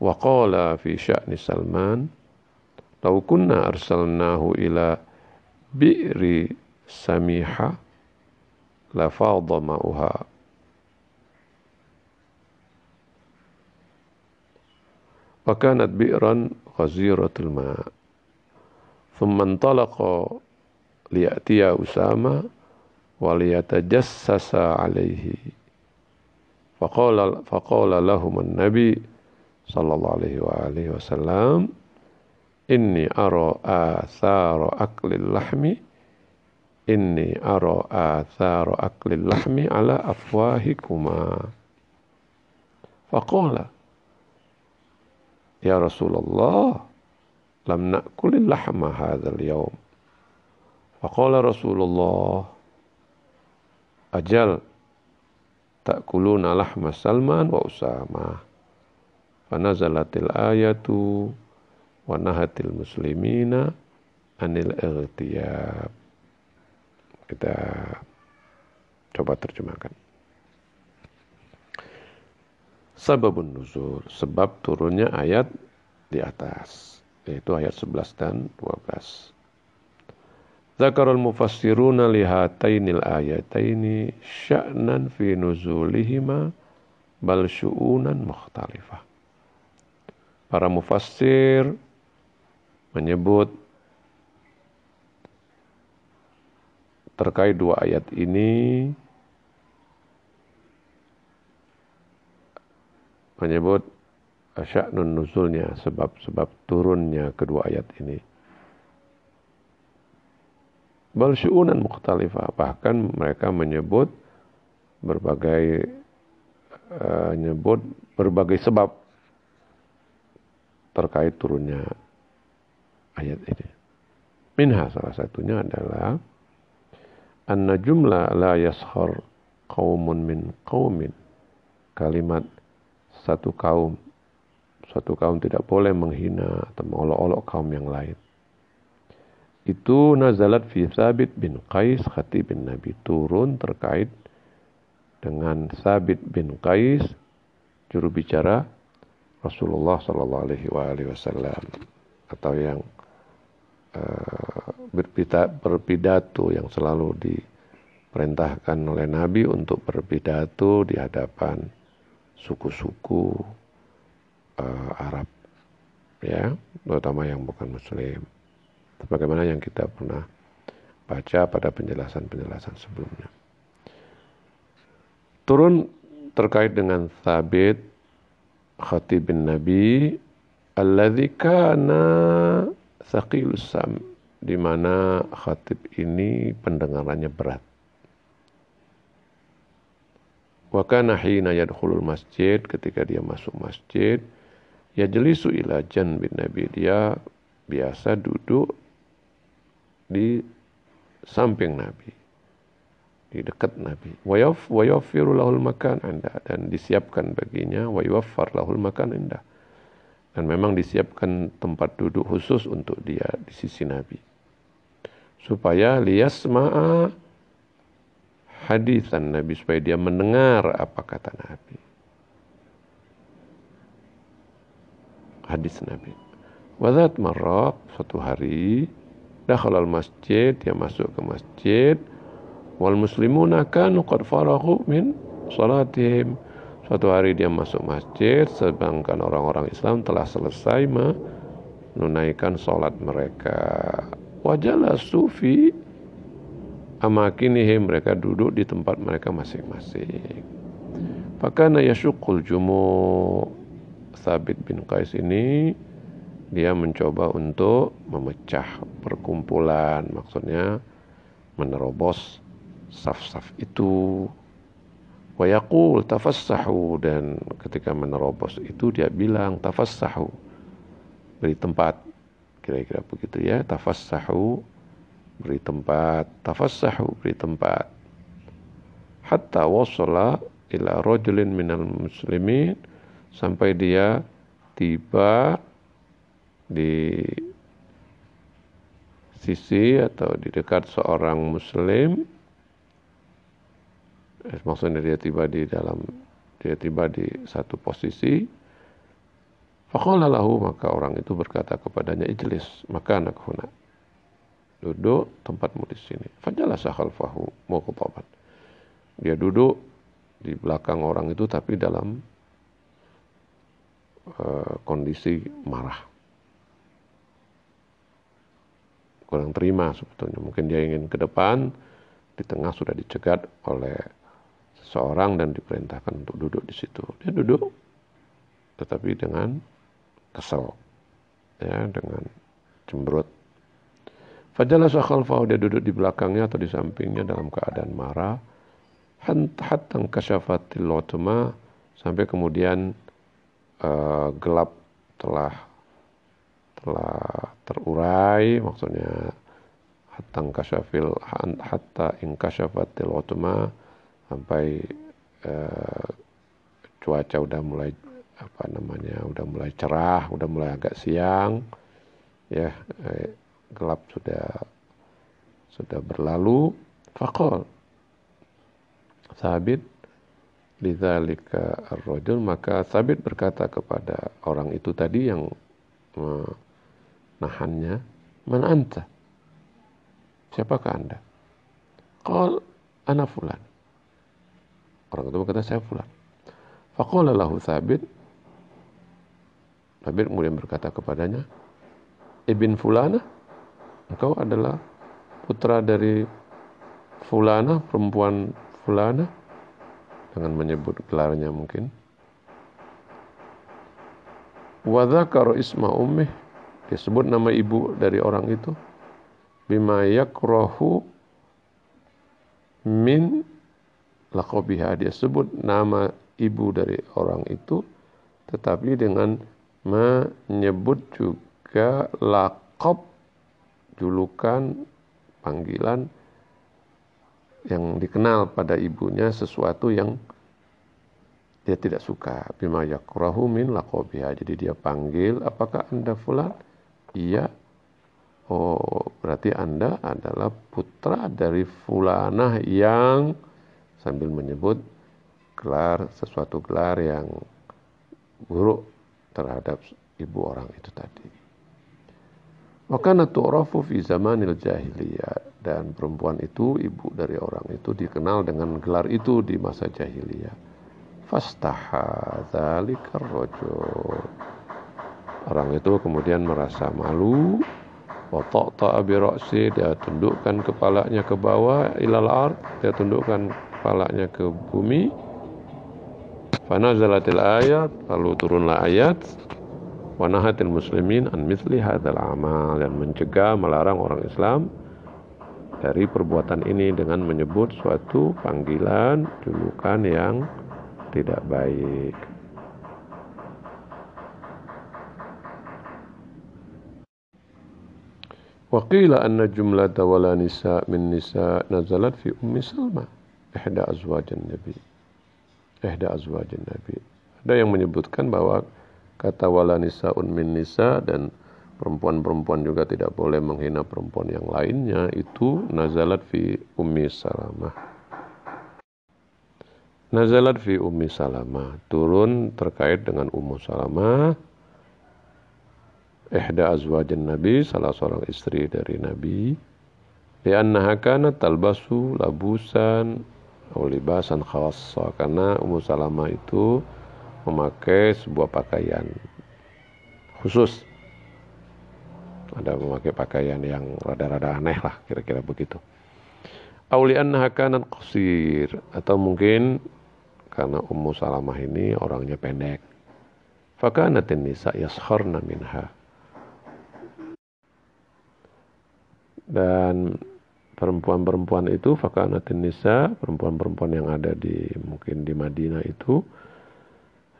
وقال في شأن سلمان لو كنا أرسلناه إلى بئر سميحة لفاض ماؤها. وكانت بئرا غزيرة الماء. ثم انطلق ليأتي أسامة وليتجسس عليه. فقال فقال لهم النبي صلى الله عليه وآله وسلم إني أرى آثار أكل اللحم inni aro athara akli lahmi ala afwahikuma. Faqala ya Rasulullah lam na'kulil lahma hadzal yawm. Faqala Rasulullah ajal ta'kuluna lahma Salman wa Usama? Fanazalatil ayatu wa nahatil muslimina anil ightiyab kita coba terjemahkan Sababun nuzul, sebab turunnya ayat di atas, yaitu ayat 11 dan 12. Zakarul mufassiruna lihatainil ayataini sya'nan fi nuzulihima bal syu'unan mukhtalifah. Para mufassir menyebut terkait dua ayat ini menyebut sya'nun nuzulnya sebab-sebab turunnya kedua ayat ini. Bal syu'unan mukhtalifah bahkan mereka menyebut berbagai uh, nyebut berbagai sebab terkait turunnya ayat ini. Minha salah satunya adalah anna jumla la yashar qaumun min qaumin kalimat satu kaum satu kaum tidak boleh menghina atau mengolok-olok kaum yang lain. Itu nazalat fi Sabit bin Qais khatib bin Nabi turun terkait dengan Sabit bin Qais juru bicara Rasulullah Shallallahu Alaihi Wasallam atau yang uh, berpidato yang selalu diperintahkan oleh Nabi untuk berpidato di hadapan suku-suku uh, Arab ya terutama yang bukan muslim. Sebagaimana yang kita pernah baca pada penjelasan-penjelasan sebelumnya. Turun terkait dengan Thabit Khatib bin Nabi alladzi kana saqilus sam di mana khatib ini pendengarannya berat Wa kana hina yadkhulul masjid ketika dia masuk masjid ya jelisu ila bin Nabi dia biasa duduk di samping Nabi di dekat Nabi. Wayaf wayafiru lahul makan anda dan disiapkan baginya wayafar lahul makan anda. Dan memang disiapkan tempat duduk khusus untuk dia di sisi Nabi. Supaya liyasma'a hadisan Nabi supaya dia mendengar apa kata Nabi. Hadis Nabi. Wadat marrah suatu hari dakhalal masjid dia masuk ke masjid wal muslimuna kanu qad farahu min salatihim suatu hari dia masuk masjid sedangkan orang-orang Islam telah selesai menunaikan salat mereka. Wajala sufi amakinihi mereka duduk di tempat mereka masing-masing. Fakana yashukul jumu. Sabit bin Qais ini dia mencoba untuk memecah perkumpulan maksudnya menerobos saf-saf itu wayakul tafassahu. Dan ketika menerobos itu dia bilang tafassahu. Beri tempat. Kira-kira begitu ya. Tafassahu. Beri tempat. Tafassahu. Beri tempat. Hatta wasala ila rajulin minal muslimin sampai dia tiba di sisi atau di dekat seorang muslim maksudnya dia tiba di dalam dia tiba di satu posisi faqala maka orang itu berkata kepadanya ijlis maka anak huna duduk tempatmu di sini. Fajalasa khalfahu muqtaban. Dia duduk di belakang orang itu tapi dalam uh, kondisi marah. Kurang terima sebetulnya. Mungkin dia ingin ke depan, di tengah sudah dicegat oleh seseorang dan diperintahkan untuk duduk di situ. Dia duduk, tetapi dengan kesel, ya, dengan cemberut. Fajalasa khalfahu dia duduk di belakangnya atau di sampingnya dalam keadaan marah. Hatta kasyafatil lotma sampai kemudian uh, gelap telah telah terurai maksudnya hatta kasyafil hatta inkasyafatil lotma sampai uh, cuaca udah mulai apa namanya udah mulai cerah udah mulai agak siang ya eh, gelap sudah sudah berlalu. Fakol sabit lidzalika ar-rajul maka sabit berkata kepada orang itu tadi yang menahannya man anta? Siapakah anda? Qal ana fulan orang itu berkata saya fulan. Faqala lahu sabit sabit kemudian berkata kepadanya ibn fulana engkau adalah putra dari fulana perempuan fulana dengan menyebut gelarnya mungkin. Wadhakar isma ummih. Disebut nama ibu dari orang itu. Bima yakrohu min lakobiha dia sebut nama ibu dari orang itu tetapi dengan menyebut juga lakob julukan panggilan yang dikenal pada ibunya sesuatu yang dia tidak suka. Bima yakrahu min laqabiha jadi dia panggil apakah anda fulan? Iya. Oh berarti anda adalah putra dari fulanah yang sambil menyebut gelar sesuatu gelar yang buruk terhadap ibu orang itu tadi maka tu'rafu fi zamanil jahiliyah dan perempuan itu ibu dari orang itu dikenal dengan gelar itu di masa jahiliyah. Fastaha dzalikar rajul. Orang itu kemudian merasa malu wa ta'ta bi ra'si dia tundukkan kepalanya ke bawah ilal ard dia tundukkan Palaknya ke bumi fanazalatil ayat lalu turunlah ayat wanahatil muslimin an misli hadzal amal dan mencegah melarang orang Islam dari perbuatan ini dengan menyebut suatu panggilan julukan yang tidak baik. Waqila anna jumlata wala nisa min nisa nazalat fi ummi Salma ihda Azwajen nabi. Ehda Azwajen nabi. Ada yang menyebutkan bahwa kata wala nisaun min nisa dan perempuan-perempuan juga tidak boleh menghina perempuan yang lainnya itu nazalat fi ummi salamah. Nazalat fi ummi salamah. Turun terkait dengan ummu salamah. Ihda Azwajen nabi salah seorang istri dari nabi. Li'annaha kanat talbasu labusan libasan khassa karena ummu salamah itu memakai sebuah pakaian khusus. Ada memakai pakaian yang rada-rada aneh lah, kira-kira begitu. Aulian hakanan qasir atau mungkin karena Ummu Salamah ini orangnya pendek. Fakanatin nisa yaskharna minha. Dan perempuan-perempuan itu fakanatin nisa, perempuan-perempuan yang ada di mungkin di Madinah itu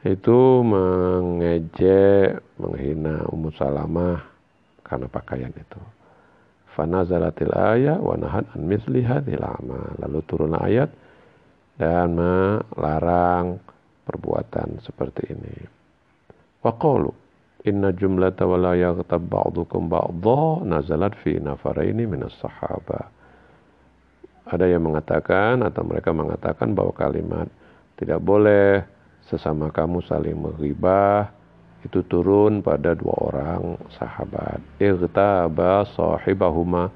itu mengejek, menghina Ummu Salamah karena pakaian itu. Fanazalatil ayat wa nahan an misli hadhil Lalu turun ayat dan melarang perbuatan seperti ini. Wa qalu inna jumlata wa la yaghtab ba'dukum ba'dha nazalat fi nafaraini minas sahaba. Ada yang mengatakan atau mereka mengatakan bahwa kalimat tidak boleh sesama kamu saling menghibah itu turun pada dua orang sahabat. Irtaba sahibahuma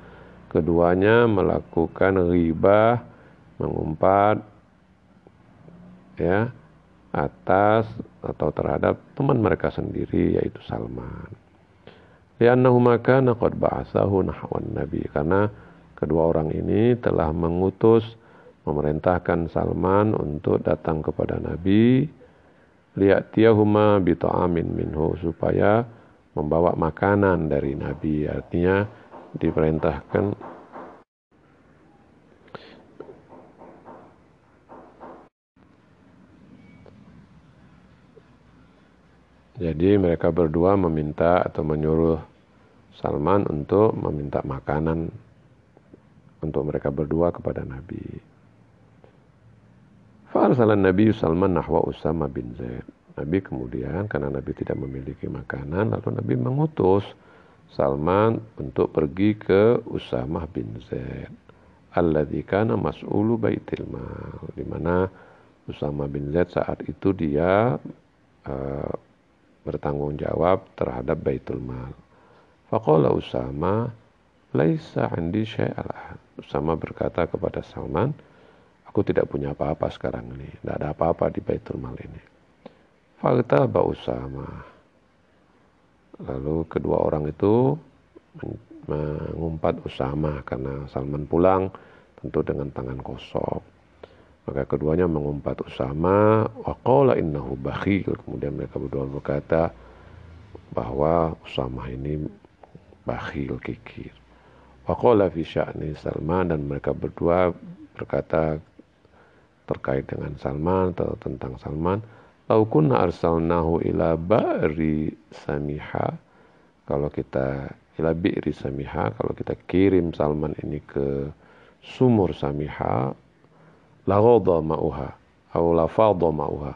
keduanya melakukan ghibah mengumpat ya atas atau terhadap teman mereka sendiri yaitu Salman. Liannahu makana qad ba'athahu nahwan nabi karena kedua orang ini telah mengutus memerintahkan Salman untuk datang kepada Nabi liya'tiyahuma bita'amin minhu supaya membawa makanan dari Nabi artinya diperintahkan. Jadi mereka berdua meminta atau menyuruh Salman untuk meminta makanan untuk mereka berdua kepada Nabi. Fa'arsalan Nabi Salman nahwa Usama bin Zaid. Nabi kemudian karena Nabi tidak memiliki makanan lalu Nabi mengutus Salman untuk pergi ke Usama bin Zaid. Alladzi kana mas'ulu baitil mal. Di mana Usama bin Zaid saat itu dia uh, bertanggung jawab terhadap Baitul Mal. Faqala Usama, "Laisa 'indi syai'al." Usama berkata kepada Salman, "Aku tidak punya apa-apa sekarang ini. Tidak ada apa-apa di Baitul Mal ini." ba Usama. Lalu kedua orang itu mengumpat Usama karena Salman pulang tentu dengan tangan kosong. Maka keduanya mengumpat Usama, waqala innahu bakhil. Kemudian mereka berdua berkata bahwa Usama ini bakhil kikir. Waqala fi sya'ni Salman dan mereka berdua berkata terkait dengan Salman atau tentang Salman, "Lau kunna arsalnahu ila ba'ri samiha." Kalau kita ila bi'ri samiha, kalau kita kirim Salman ini ke sumur samiha, laghadha ma'uha atau lafadha ma'uha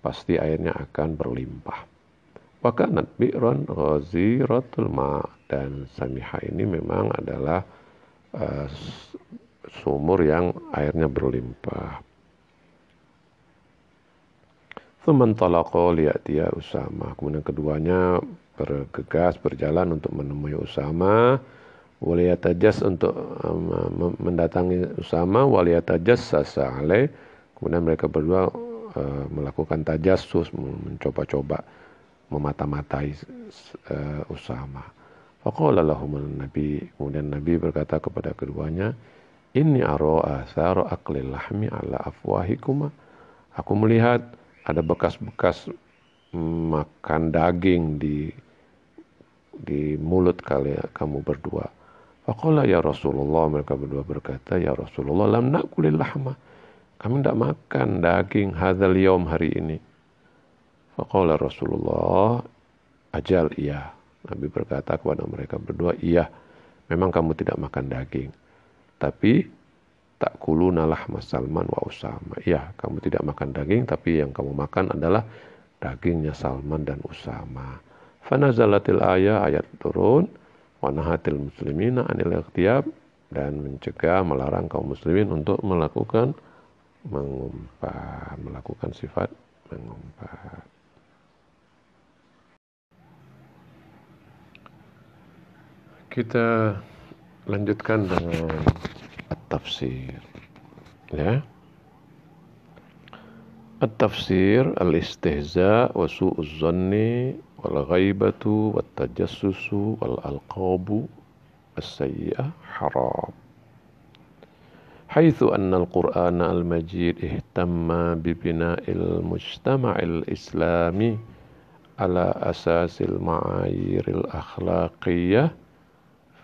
pasti airnya akan berlimpah wa kanat bi'ran ghaziratul ma dan samiha ini memang adalah uh, sumur yang airnya berlimpah. Teman talaqo dia Usama. Kemudian keduanya bergegas berjalan untuk menemui Usama. Waliyatajas untuk um, mendatangi Usama. Waliyatajas sasa alaih. Kemudian mereka berdua uh, melakukan tajassus mencoba-coba memata-matai uh, Usama faqala lahum nabi kemudian nabi berkata kepada keduanya ini aro asar aklil lahmi ala afwahikuma aku melihat ada bekas-bekas makan daging di di mulut kalian kamu berdua Faqala ya Rasulullah mereka berdua berkata ya Rasulullah lam nakulil lahma kami tidak makan daging hadzal yaum hari ini. Faqala Rasulullah ajal iya. Nabi berkata kepada mereka berdua iya memang kamu tidak makan daging tapi tak kulu nalah Salman wa Usama. Iya, kamu tidak makan daging, tapi yang kamu makan adalah dagingnya Salman dan Usama. Fanazalatil ayah, ayat turun wanahatil muslimina anil ikhtiyab dan mencegah melarang kaum muslimin untuk melakukan mengumpat melakukan sifat mengumpat kita lanjutkan dengan tafsir ya At-tafsir al-istihza wa su'uz zanni والغيبة والتجسس والألقاب السيئة حرام. حيث أن القرآن المجيد اهتم ببناء المجتمع الإسلامي على أساس المعايير الأخلاقية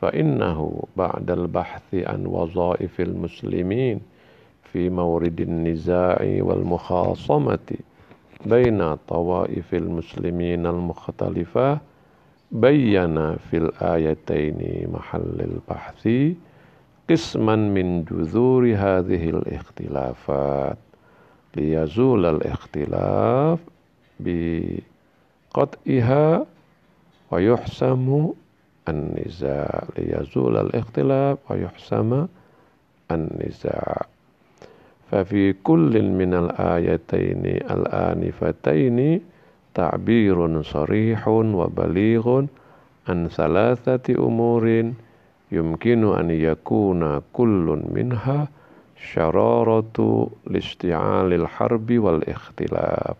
فإنه بعد البحث عن وظائف المسلمين في مورد النزاع والمخاصمة بين طوائف المسلمين المختلفة بين في الآيتين محل البحث قسما من جذور هذه الاختلافات ليزول الاختلاف بقطعها ويحسم النزاع ليزول الاختلاف ويحسم النزاع. ففي كل من الآيتين الآنفتين تعبير صريح وبليغ عن ثلاثة أمور يمكن أن يكون كل منها listi'alil harbi wal ikhtilaf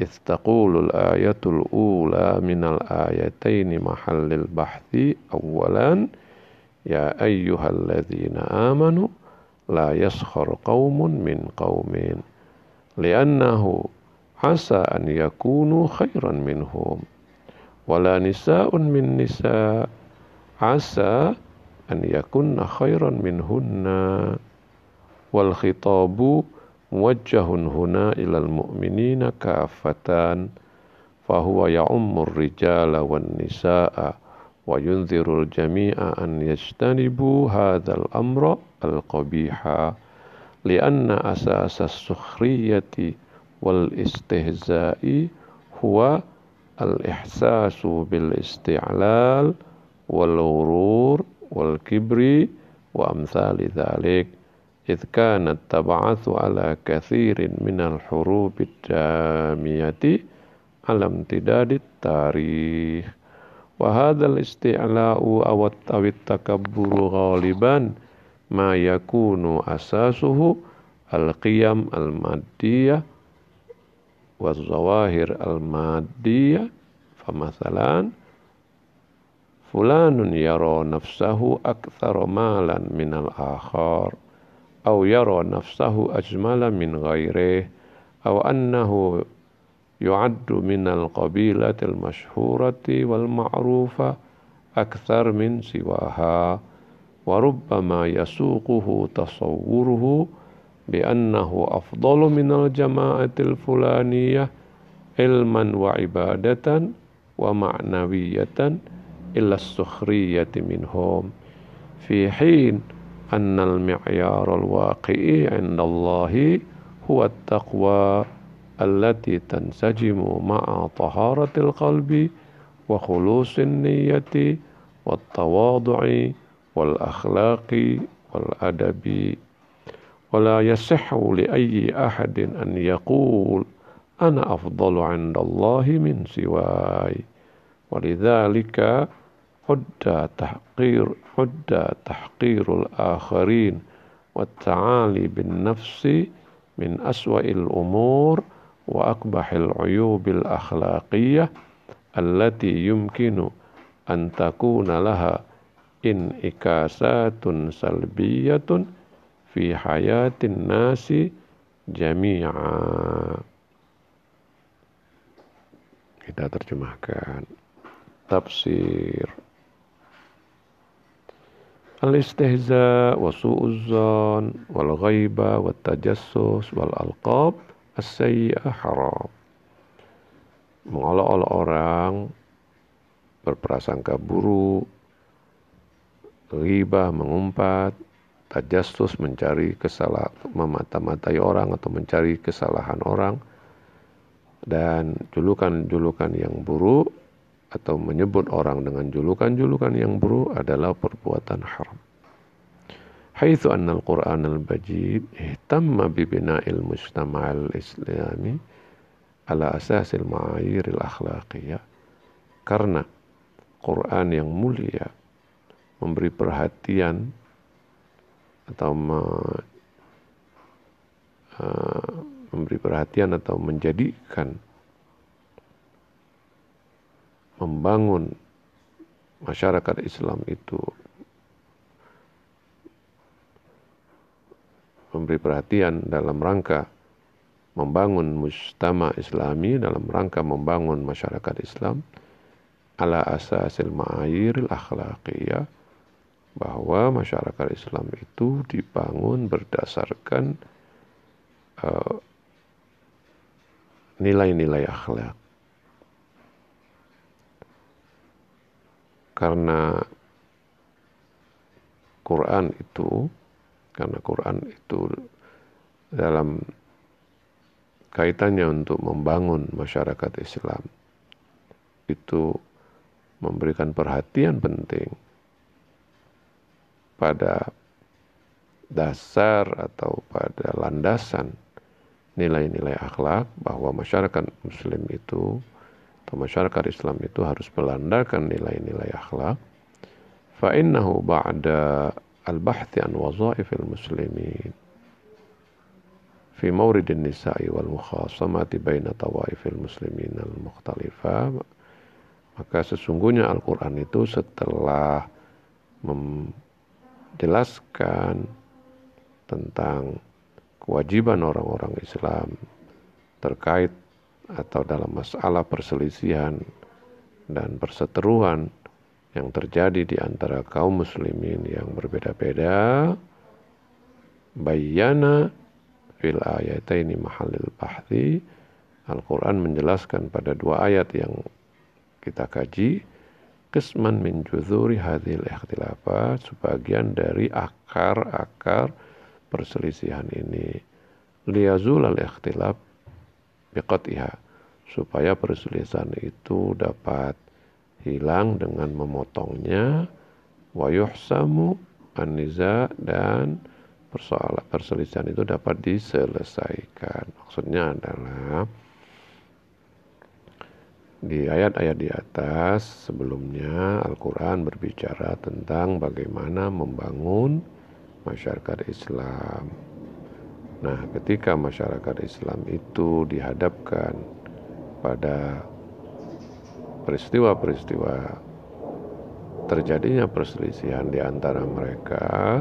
إذ تقول الآية الأولى من الآيتين محل البحث أولا يا أيها الذين آمنوا لا يسخر قوم من قوم لأنه عسى أن يكونوا خيرا منهم ولا نساء من نساء عسى أن يكن خيرا منهن. والخطاب موجه هنا إلى المؤمنين كافة فهو يعم الرجال والنساء وينذر الجميع أن يجتنبوا هذا الأمر القبيح لأن أساس السخرية والاستهزاء هو الإحساس بالاستعلال والغرور والكبر وأمثال ذلك. إذ كانت تبعث على كثير من الحروب الجامية على امتداد التاريخ. وهذا الاستعلاء أو التكبر غالبا ما يكون أساسه القيم المادية والظواهر المادية. فمثلا فلان يرى نفسه أكثر مالا من الآخر. أو يرى نفسه أجمل من غيره أو أنه يعد من القبيلة المشهورة والمعروفة أكثر من سواها وربما يسوقه تصوره بأنه أفضل من الجماعة الفلانية علما وعبادة ومعنوية إلى السخرية منهم. في حين أن المعيار الواقعي عند الله هو التقوى التي تنسجم مع طهارة القلب وخلوص النية والتواضع والأخلاق والأدب. ولا يصح لأي أحد أن يقول أنا أفضل عند الله من سواي. ولذلك حد تحقير hudda tahqirul akharin wa ta'ali bin nafsi min aswa'il umur wa akbahil uyubil akhlaqiyah allati yumkinu an takuna laha in ikasatun salbiyatun fi kita terjemahkan. Tafsir. Al-istihza wa su'uzzan wal ghaiba wa tajassus wal alqab as-sayyi'ah haram. Mengolok-olok orang, berprasangka buruk, ghibah mengumpat, tajassus mencari kesalahan, memata-matai orang atau mencari kesalahan orang, dan julukan-julukan yang buruk atau menyebut orang dengan julukan-julukan yang buruk adalah perbuatan haram. Haitsu anna al-Qur'an al-Majid ihtamma bi bina'il mujtama' al-islami ala asasil ma'ayir al-akhlaqiyah. Karena Quran yang mulia memberi perhatian atau me, uh, memberi perhatian atau menjadikan membangun masyarakat Islam itu memberi perhatian dalam rangka membangun mustama islami dalam rangka membangun masyarakat Islam ala asasil ma'ayiril akhlaqiyah bahwa masyarakat Islam itu dibangun berdasarkan uh, nilai-nilai uh, akhlak karena Quran itu karena Quran itu dalam kaitannya untuk membangun masyarakat Islam itu memberikan perhatian penting pada dasar atau pada landasan nilai-nilai akhlak bahwa masyarakat muslim itu masyarakat Islam itu harus melandakan nilai-nilai akhlak. Fa innahu ba'da al-bahthi an wazaifil muslimin. Fi mawridin nisa'i wal mukhasamati baina tawaifil muslimin al mukhtalifah maka sesungguhnya Al-Quran itu setelah menjelaskan tentang kewajiban orang-orang Islam terkait atau dalam masalah perselisihan dan perseteruan yang terjadi di antara kaum muslimin yang berbeda-beda bayana fil ayataini mahalil bahthi. Al-Quran menjelaskan pada dua ayat yang kita kaji kisman min juzuri hadhil ikhtilafat sebagian dari akar-akar perselisihan ini. Liyazul al ikhtilaf biqatiha supaya perselisihan itu dapat hilang dengan memotongnya wa yuhsamu aniza dan persoalan perselisihan itu dapat diselesaikan. Maksudnya adalah di ayat-ayat di atas sebelumnya Al-Quran berbicara tentang bagaimana membangun masyarakat Islam. Nah, ketika masyarakat Islam itu dihadapkan pada peristiwa-peristiwa terjadinya perselisihan di antara mereka,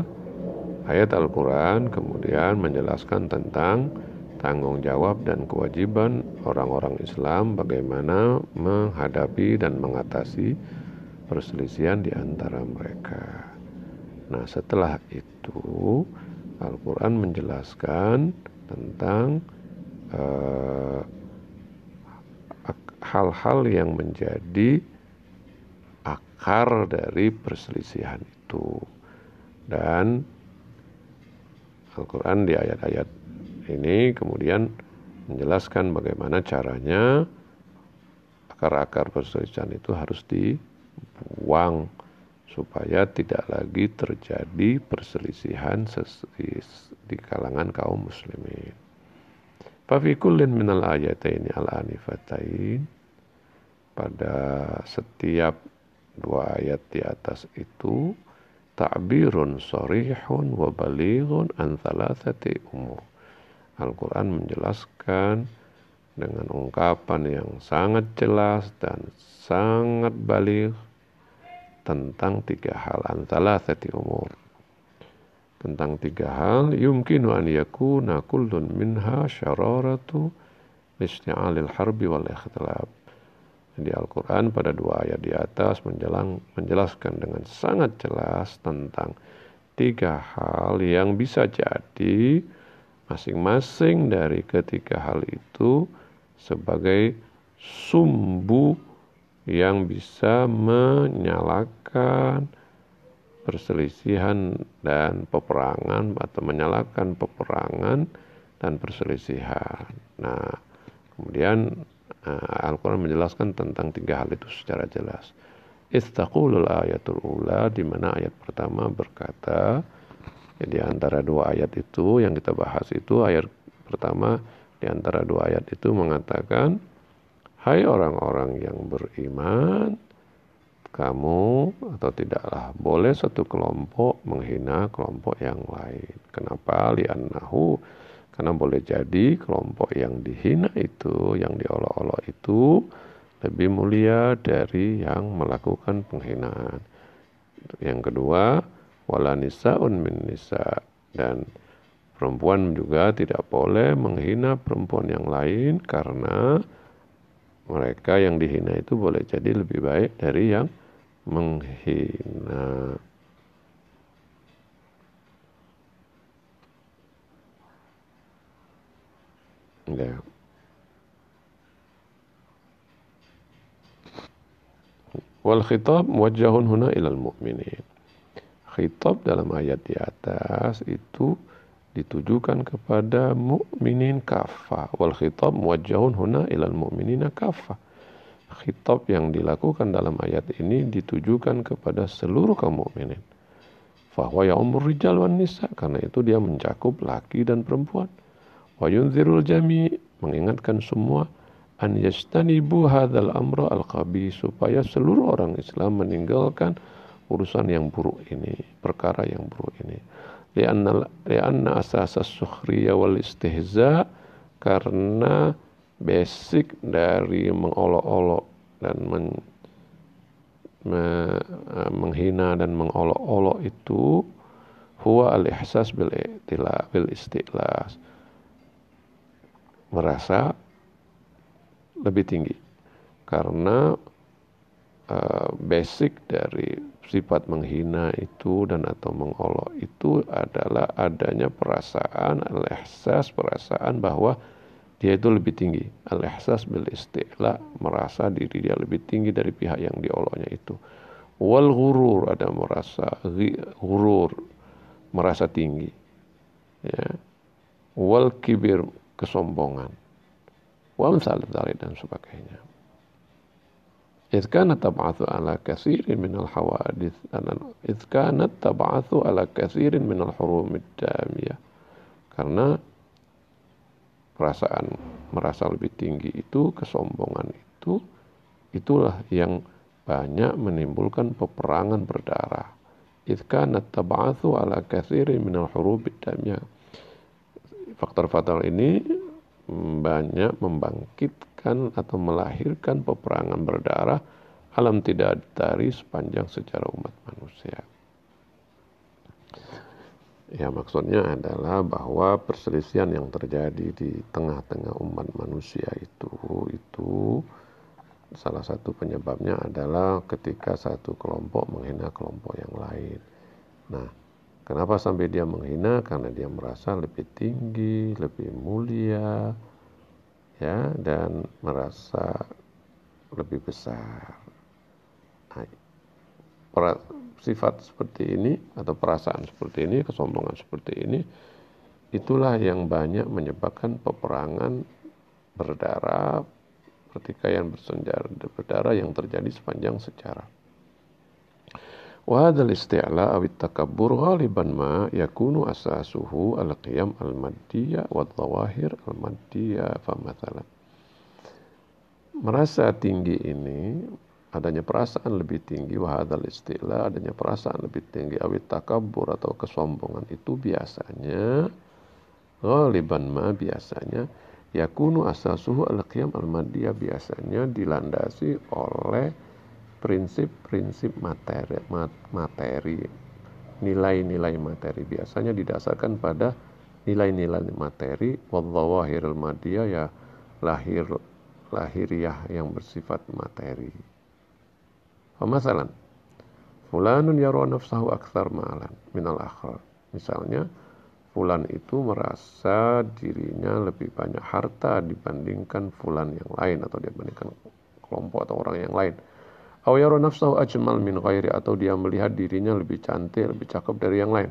ayat Al-Quran kemudian menjelaskan tentang tanggung jawab dan kewajiban orang-orang Islam bagaimana menghadapi dan mengatasi perselisihan di antara mereka. Nah, setelah itu Al-Quran menjelaskan tentang uh, hal-hal yang menjadi akar dari perselisihan itu. Dan Al-Quran di ayat-ayat ini kemudian menjelaskan bagaimana caranya akar-akar perselisihan itu harus dibuang supaya tidak lagi terjadi perselisihan di kalangan kaum muslimin. Fafikullin minal ayataini al-anifatain pada setiap dua ayat di atas itu ta'birun sorihun wa balighun an thalathati umur. Al-Quran menjelaskan dengan ungkapan yang sangat jelas dan sangat balik tentang tiga hal an thalathati umur tentang tiga hal yumkinu an yakuna kullun minha syararatu isti'alil harbi wal ikhtilaf. Di Al-Quran pada dua ayat di atas menjelang, menjelaskan dengan sangat jelas tentang tiga hal yang bisa jadi masing-masing dari ketiga hal itu sebagai sumbu yang bisa menyalakan perselisihan dan peperangan atau menyalakan peperangan dan perselisihan. Nah, kemudian uh, Al-Quran menjelaskan tentang tiga hal itu secara jelas. Istaqulul ayatul ula di mana ayat pertama berkata ya, di antara dua ayat itu yang kita bahas itu ayat pertama di antara dua ayat itu mengatakan hai orang-orang yang beriman kamu atau tidaklah boleh satu kelompok menghina kelompok yang lain. Kenapa? Li'annahu karena boleh jadi kelompok yang dihina itu, yang diolok-olok itu lebih mulia dari yang melakukan penghinaan. Yang kedua, wala nisa'un min nisa dan perempuan juga tidak boleh menghina perempuan yang lain karena mereka yang dihina itu boleh jadi lebih baik dari yang menghina. Ya? Wal khitab muwajjahun huna ilal mu'minin. Khitab dalam ayat di atas itu ditujukan kepada mukminin kafah wal khitab muwajjahun huna ilal mu'minina kafah khitab yang dilakukan dalam ayat ini ditujukan kepada seluruh kaum mukminin. Fahwa ya umur rijal wan nisa karena itu dia mencakup laki dan perempuan. Wa yunzirul jami mengingatkan semua an yastanibu hadzal amra al supaya seluruh orang Islam meninggalkan urusan yang buruk ini, perkara yang buruk ini. Lianna lianna asas sukhriya wal istihza karena basic dari mengolok-olok dan men, me, eh, menghina dan mengolok-olok itu huwa al-ihsas bil iktila bil istilas. Merasa lebih tinggi karena uh, basic dari sifat menghina itu dan atau mengolok itu adalah adanya perasaan al-ihsas perasaan bahwa dia itu lebih tinggi. Al-ihsas bil istilah merasa diri dia lebih tinggi dari pihak yang dioloknya itu. Wal ghurur ada merasa ghurur merasa tinggi. Ya. Wal kibir kesombongan. Wal dan sebagainya إذ كانت تبعث على كثير من الحوادث إذ كانت تبعث على كثير من الحروم الدامية karena perasaan merasa lebih tinggi itu kesombongan itu itulah yang banyak menimbulkan peperangan berdarah إذ كانت تبعث على كثير من الحروب الدامية faktor-faktor ini banyak membangkitkan atau melahirkan peperangan berdarah alam tidak ditari sepanjang sejarah umat manusia. Ya maksudnya adalah bahwa perselisihan yang terjadi di tengah-tengah umat manusia itu itu salah satu penyebabnya adalah ketika satu kelompok menghina kelompok yang lain. Nah, Kenapa sampai dia menghina? Karena dia merasa lebih tinggi, lebih mulia, ya, dan merasa lebih besar. Nah, sifat seperti ini atau perasaan seperti ini, kesombongan seperti ini, itulah yang banyak menyebabkan peperangan berdarah, pertikaian bersenjata berdarah yang terjadi sepanjang sejarah. وهذا الاستعلاء أو awit غالبا ما ma yakunu القيم al-qiyam al-maddiyah wa al-maddiyah. Merasa tinggi ini adanya perasaan lebih tinggi wahadal istilah adanya perasaan lebih tinggi awit takabur atau kesombongan itu biasanya ghaliban ma biasanya yakunu asasuhu al-qiyam al-madiyah biasanya dilandasi oleh prinsip-prinsip materi, materi nilai-nilai materi biasanya didasarkan pada nilai-nilai materi wadzawahirul madiyah ya lahir lahiriah yang bersifat materi. Pemasalan fulanun yara nafsahu aktsar ma'alan minal akhar. Misalnya fulan itu merasa dirinya lebih banyak harta dibandingkan fulan yang lain atau dibandingkan kelompok atau orang yang lain Aw yara nafsahu ajmal min ghairi atau dia melihat dirinya lebih cantik, lebih cakep dari yang lain.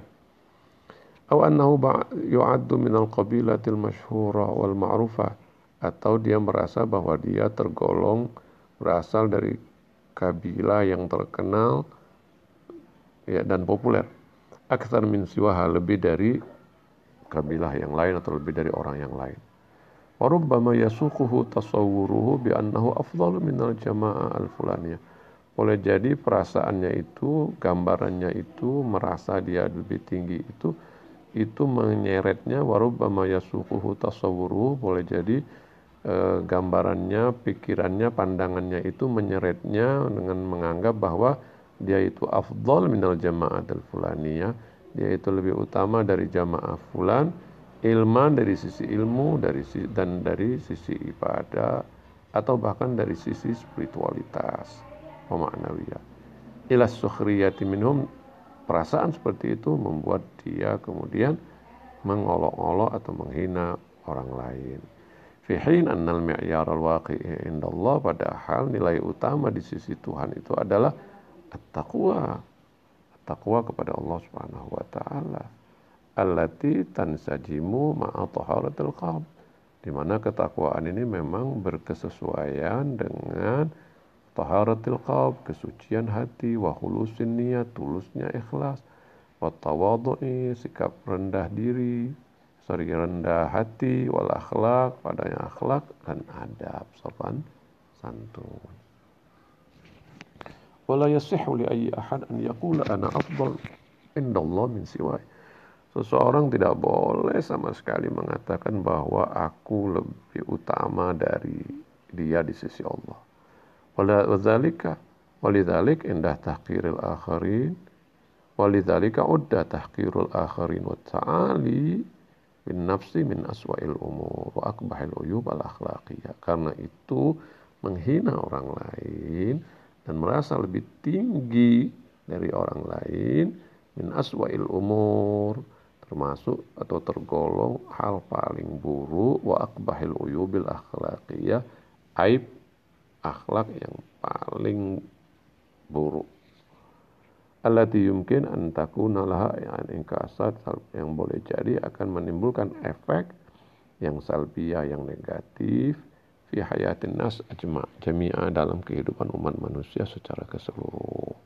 Aw annahu yu'addu min al-qabilatil masyhura wal ma'rufah atau dia merasa bahwa dia tergolong berasal dari kabilah yang terkenal ya dan populer. Akthar min siwaha lebih dari kabilah yang lain atau lebih dari orang yang lain. Warubbama yasuquhu tasawwuruhu bi annahu afdalu min al-jama'ah al-fulaniyah boleh jadi perasaannya itu, gambarannya itu, merasa dia lebih tinggi itu, itu menyeretnya warubbama yasuquhu tasawwuru boleh jadi e, gambarannya, pikirannya, pandangannya itu menyeretnya dengan menganggap bahwa dia itu afdol minal jamaah al fulaniyah, dia itu lebih utama dari jamaah fulan, ilman dari sisi ilmu, dari dan dari sisi ibadah atau bahkan dari sisi spiritualitas wa ma'nawiyah. Ila sukhriyati minhum perasaan seperti itu membuat dia kemudian mengolok-olok atau menghina orang lain. Fi hin annal mi'yar al-waqi'i indallah padahal nilai utama di sisi Tuhan itu adalah at-taqwa. At-taqwa kepada Allah Subhanahu wa taala. Allati tansajimu ma'a taharatil qalb. Di mana ketakwaan ini memang berkesesuaian dengan taharatil qalb kesucian hati wa khulusin niat tulusnya ikhlas wa tawadhu'i sikap rendah diri sorry rendah hati wal akhlak padanya akhlak dan adab sopan santun wala yasihu li ayyi ahad an yaqula ana afdal inda Allah min siwai Seseorang tidak boleh sama sekali mengatakan bahwa aku lebih utama dari dia di sisi Allah. Wadzalika walidzalik indah tahqiril akharin walidzalika udda tahqirul akharin wa ta'ali bin nafsi min aswa'il umur wa akbahil uyub al akhlaqiyah. Karena itu menghina orang lain dan merasa lebih tinggi dari orang lain min aswa'il umur termasuk atau tergolong hal paling buruk wa akbahil uyubil akhlaqiyah aib akhlak yang paling buruk. Allati yumkin an laha ingkasat yang boleh jadi akan menimbulkan efek yang salbiyah yang negatif fi hayatin nas ajma' jami'a dalam kehidupan umat manusia secara keseluruhan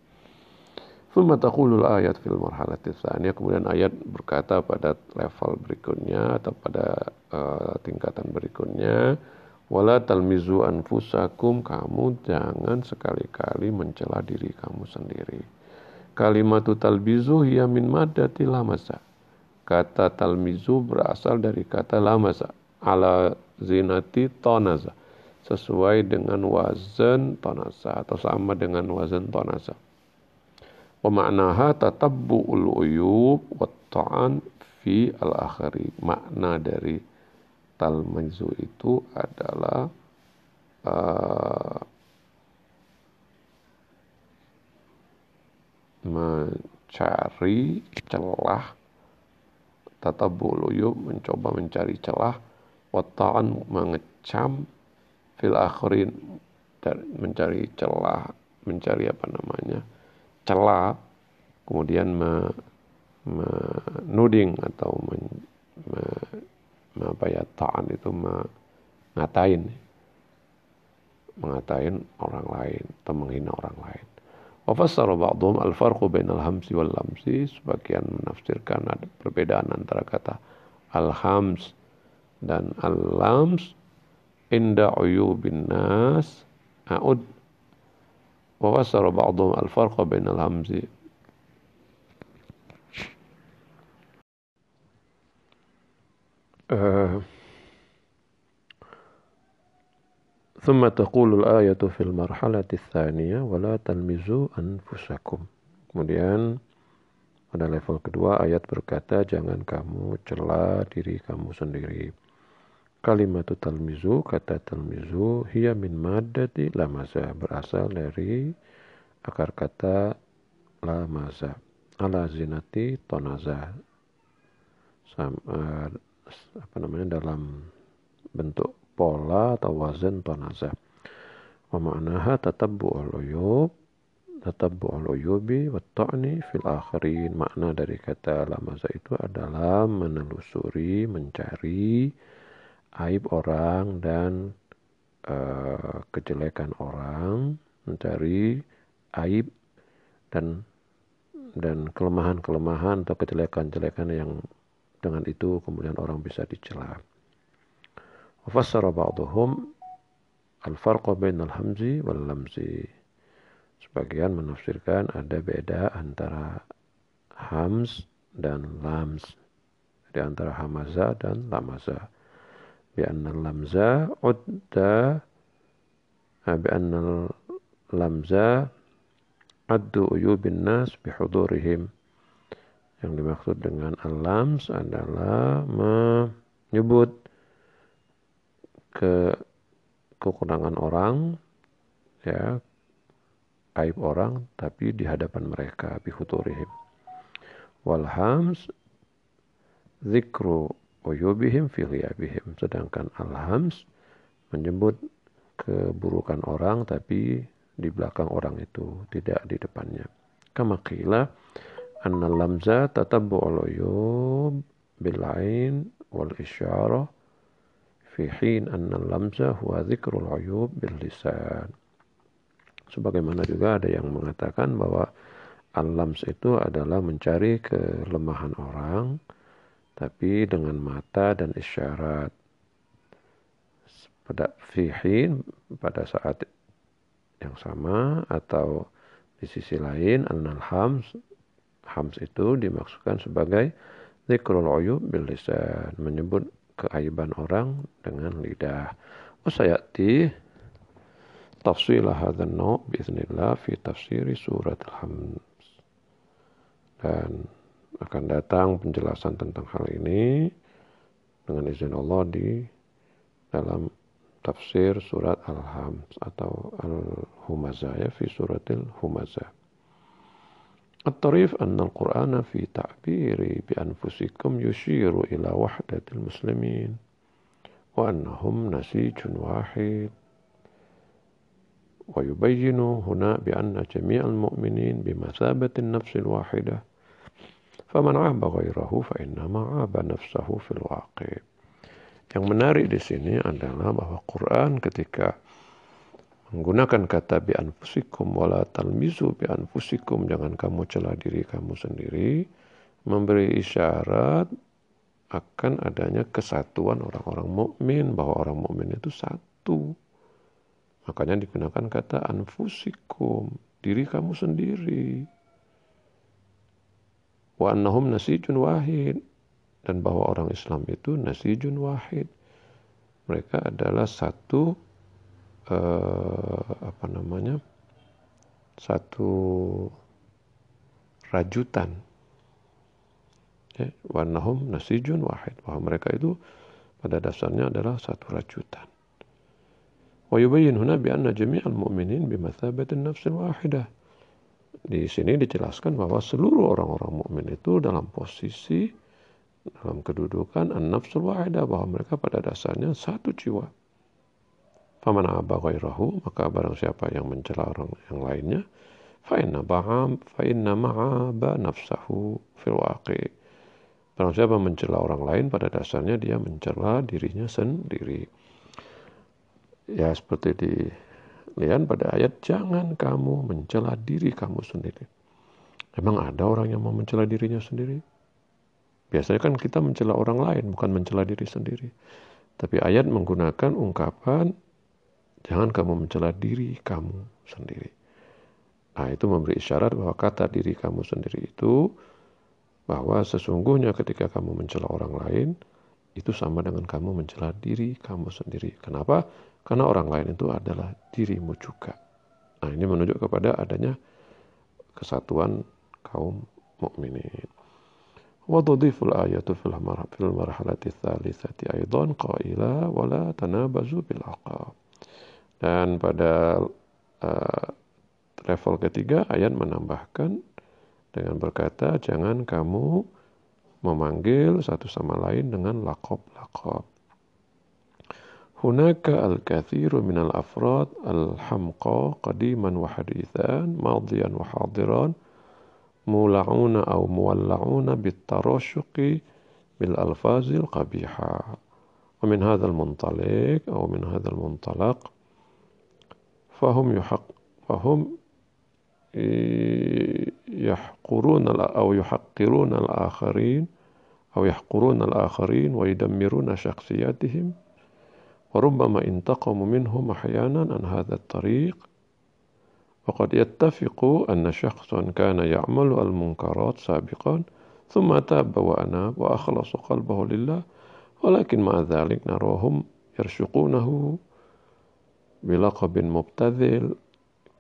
Thumma taqulul ayat fil marhalati tsaniyah kemudian ayat berkata pada level berikutnya atau pada uh, tingkatan berikutnya wala talmizu anfusakum kamu jangan sekali-kali mencela diri kamu sendiri. Kalimatu talbizu hiya min maddati lamasa. Kata talmizu berasal dari kata lamasa ala zinati tonaza sesuai dengan wazan tonasa atau sama dengan wazan tonasa. Pemaknaha tatabbu'ul uyub wa ta'an fi al-akhari. Makna dari talmizu itu adalah uh, mencari celah tatabbu'ul uyub mencoba mencari celah wa ta'an mengecam fil akhirin mencari celah mencari apa namanya celah kemudian menuding atau men, me, me, apa ya ta'an itu mengatain mengatain orang lain atau menghina orang lain. Wa fassara ba'dhum al-farqu bainal hamsi wal lamsi sebagian menafsirkan ada perbedaan antara kata al-hams dan al-lams. Inda uyubin nas a'ud. Wa fassara ba'dhum al-farqa bainal hamsi الهمز ثم تقول الآية في المرحلة الثانية ولا تلمزوا أنفسكم kemudian pada level kedua ayat berkata jangan kamu cela diri kamu sendiri Kalimat talmizu, kata talmizu, hiya min madati lamaza, berasal dari akar kata lamaza. Ala zinati tonaza. Sama, uh, apa namanya dalam bentuk pola atau wazan tonaza. Wa ma'naha tatabbu al-uyub tatabbu al-uyubi wa ta'ni fil akhirin. Makna dari kata lamaza itu adalah menelusuri, mencari, aib orang dan uh, kejelekan orang, mencari aib dan dan kelemahan-kelemahan atau kejelekan-kejelekan yang dengan itu kemudian orang bisa dicela. Fassara ba'dhum al-farqa bainal hamzi wal lamzi. Sebagian menafsirkan ada beda antara hams dan lams. Di antara hamaza dan lamaza. Bi anna lamza udda eh, bi anna lamza addu uyubin nas bi hudurihim yang dimaksud dengan alams adalah menyebut ke kekurangan orang ya aib orang tapi di hadapan mereka bihuturihim walhams zikru uyubihim fi. Sedangkan alhams menyebut keburukan orang tapi di belakang orang itu, tidak di depannya. Kama qila anna lamza tatabbu al-uyub bil ain wal isyarah fi hin anna lamza huwa dzikrul uyub bil lisan. Sebagaimana juga ada yang mengatakan bahwa al-lams itu adalah mencari kelemahan orang tapi dengan mata dan isyarat. Pada fihin pada saat yang sama atau di sisi lain al hams itu dimaksudkan sebagai Zikrul uyub bil lisan. Menyebut keaiban orang dengan lidah. Wasayati tafsil hadha an-naw biiznillah fi tafsiri surat al-hams. Dan akan datang penjelasan tentang hal ini dengan izin Allah di dalam tafsir surat Al-Hams atau Al-Humazah ya fi suratil Humazah. الطريف أن القرآن في تعبير بأنفسكم يشير إلى وحدة المسلمين وأنهم نسيج واحد. ويبين هنا بأن جميع المؤمنين بمثابة النفس الواحدة فمن عاب غيره فإنما عاب نفسه في الواقع. Yang menarik di sini adalah bahwa Quran ketika menggunakan kata bi anfusikum wala talmizu bi anfusikum jangan kamu celah diri kamu sendiri memberi isyarat akan adanya kesatuan orang-orang mukmin bahwa orang mukmin itu satu. Makanya digunakan kata anfusikum diri kamu sendiri. Wa annahum nasijun wahid dan bahwa orang Islam itu nasijun wahid. Mereka adalah satu uh, apa namanya satu rajutan. Ya, warnahum nasijun wahid. Bahwa mereka itu pada dasarnya adalah satu rajutan. Wa yubayyin huna bi anna jami'al mu'minin bimathabatin nafsin wahidah di sini dijelaskan bahwa seluruh orang-orang mukmin itu dalam posisi dalam kedudukan an-nafsul wahidah bahwa mereka pada dasarnya satu jiwa Faman aba ghairahu, maka barang siapa yang mencela orang yang lainnya, fa inna ba'am fa inna ma'aba nafsahu fil waqi. Barang siapa mencela orang lain pada dasarnya dia mencela dirinya sendiri. Ya seperti dilihat pada ayat jangan kamu mencela diri kamu sendiri. Emang ada orang yang mau mencela dirinya sendiri? Biasanya kan kita mencela orang lain bukan mencela diri sendiri. Tapi ayat menggunakan ungkapan Jangan kamu mencela diri kamu sendiri. Nah, itu memberi isyarat bahwa kata diri kamu sendiri itu bahwa sesungguhnya ketika kamu mencela orang lain itu sama dengan kamu mencela diri kamu sendiri. Kenapa? Karena orang lain itu adalah dirimu juga. Nah, ini menunjuk kepada adanya kesatuan kaum mukminin. وتضيف الآية في المرحلة الثالثة أيضا قائلة ولا تنابزوا بالعقاب dan pada uh, level ketiga ayat menambahkan dengan berkata jangan kamu memanggil satu sama lain dengan lakob-lakob. Hunaka al-kathiru min al-afrad al-hamqa qadiman wa hadithan madiyan wa hadiran mula'una aw muwalla'una bit-tarashuqi bil alfazil qabiha. ومن هذا المنطلق أو من هذا المنطلق فهم يحق فهم يحقرون أو يحقرون الآخرين أو يحقرون الآخرين ويدمرون شخصياتهم. وربما انتقموا منهم أحيانا عن هذا الطريق. وقد يتفق أن شخصا كان يعمل المنكرات سابقا ثم تاب وأناب وأخلص قلبه لله. ولكن مع ذلك نراهم يرشقونه. bilaqabin mubtadil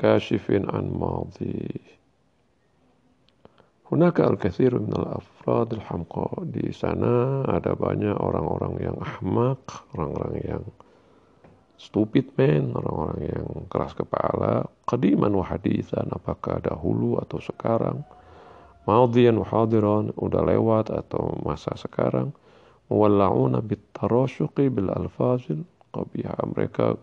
kashifin an madhi Hunaka al-kathir min al-afrad al-hamqa. Di sana ada banyak orang-orang yang ahmak, orang-orang yang stupid man, orang-orang yang keras kepala, qadiman wa hadithan, apakah dahulu atau sekarang, maudhiyan wa hadiran, udah lewat atau masa sekarang, muwallauna bit tarosyuqi bil alfazil qabiha. Mereka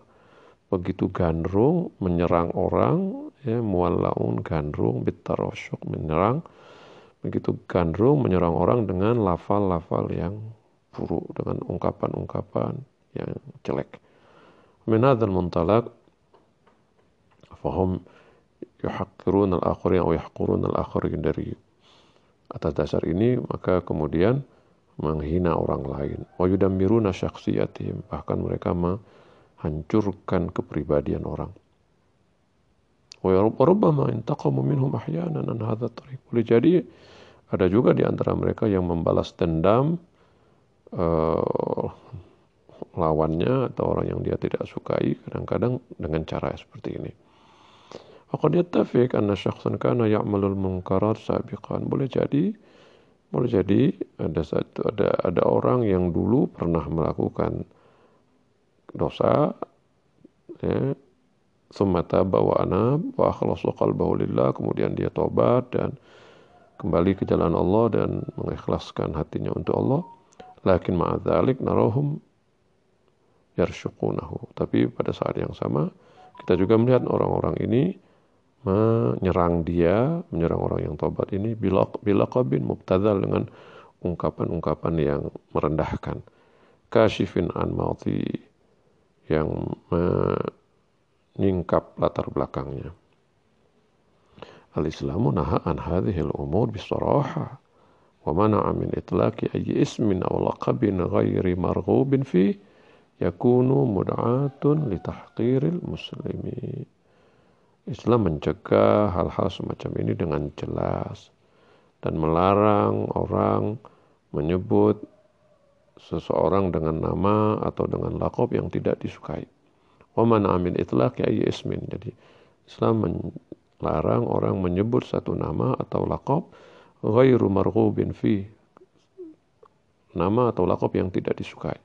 begitu gandrung menyerang orang ya muallaun gandrung bitarosyuk menyerang. Begitu gandrung menyerang orang dengan lafal-lafal yang buruk dengan ungkapan-ungkapan yang jelek. Min hadzal muntalaq fahum yuhaqqirun al-akhirin atau yahqurun al-akhirin. Dari atas dasar ini maka kemudian menghina orang lain. Wa yudammiruna syakhsiyatihim. Bahkan mereka hancurkan kepribadian orang. Ya intaqamu minhum ahyanan an hadha tariq. Boleh jadi ada juga di antara mereka yang membalas dendam uh, lawannya atau orang yang dia tidak sukai kadang-kadang dengan cara seperti ini. Faqad yattafiq anna syakhsan kana ya'malul munkarat sabiqan. Boleh jadi boleh jadi ada satu ada ada orang yang dulu pernah melakukan dosa ya. Sumata bawa anab wa akhlasu qalbahu lillah. Kemudian dia tobat dan kembali ke jalan Allah dan mengikhlaskan hatinya untuk Allah. Lakin ma'adzalik narahum yarsyuqunahu tapi pada saat yang sama kita juga melihat orang-orang ini menyerang dia menyerang orang yang tobat ini bila bila qabin mubtadzal dengan ungkapan-ungkapan yang merendahkan. Kasyifin an mauti yang menyingkap latar belakangnya. Al-Islamu naha an hadhil umur bisaraha wa mana'a min itlaqi ayyi ismin aw laqabin ghairi marghubin fi yakunu mud'atun li tahqiril muslimi. Islam mencegah hal-hal semacam ini dengan jelas dan melarang orang menyebut seseorang dengan nama atau dengan lakob yang tidak disukai. Waman amin itlaq ya ismin. Jadi Islam melarang orang menyebut satu nama atau lakob ghairu marghubin fi nama atau lakob yang tidak disukai.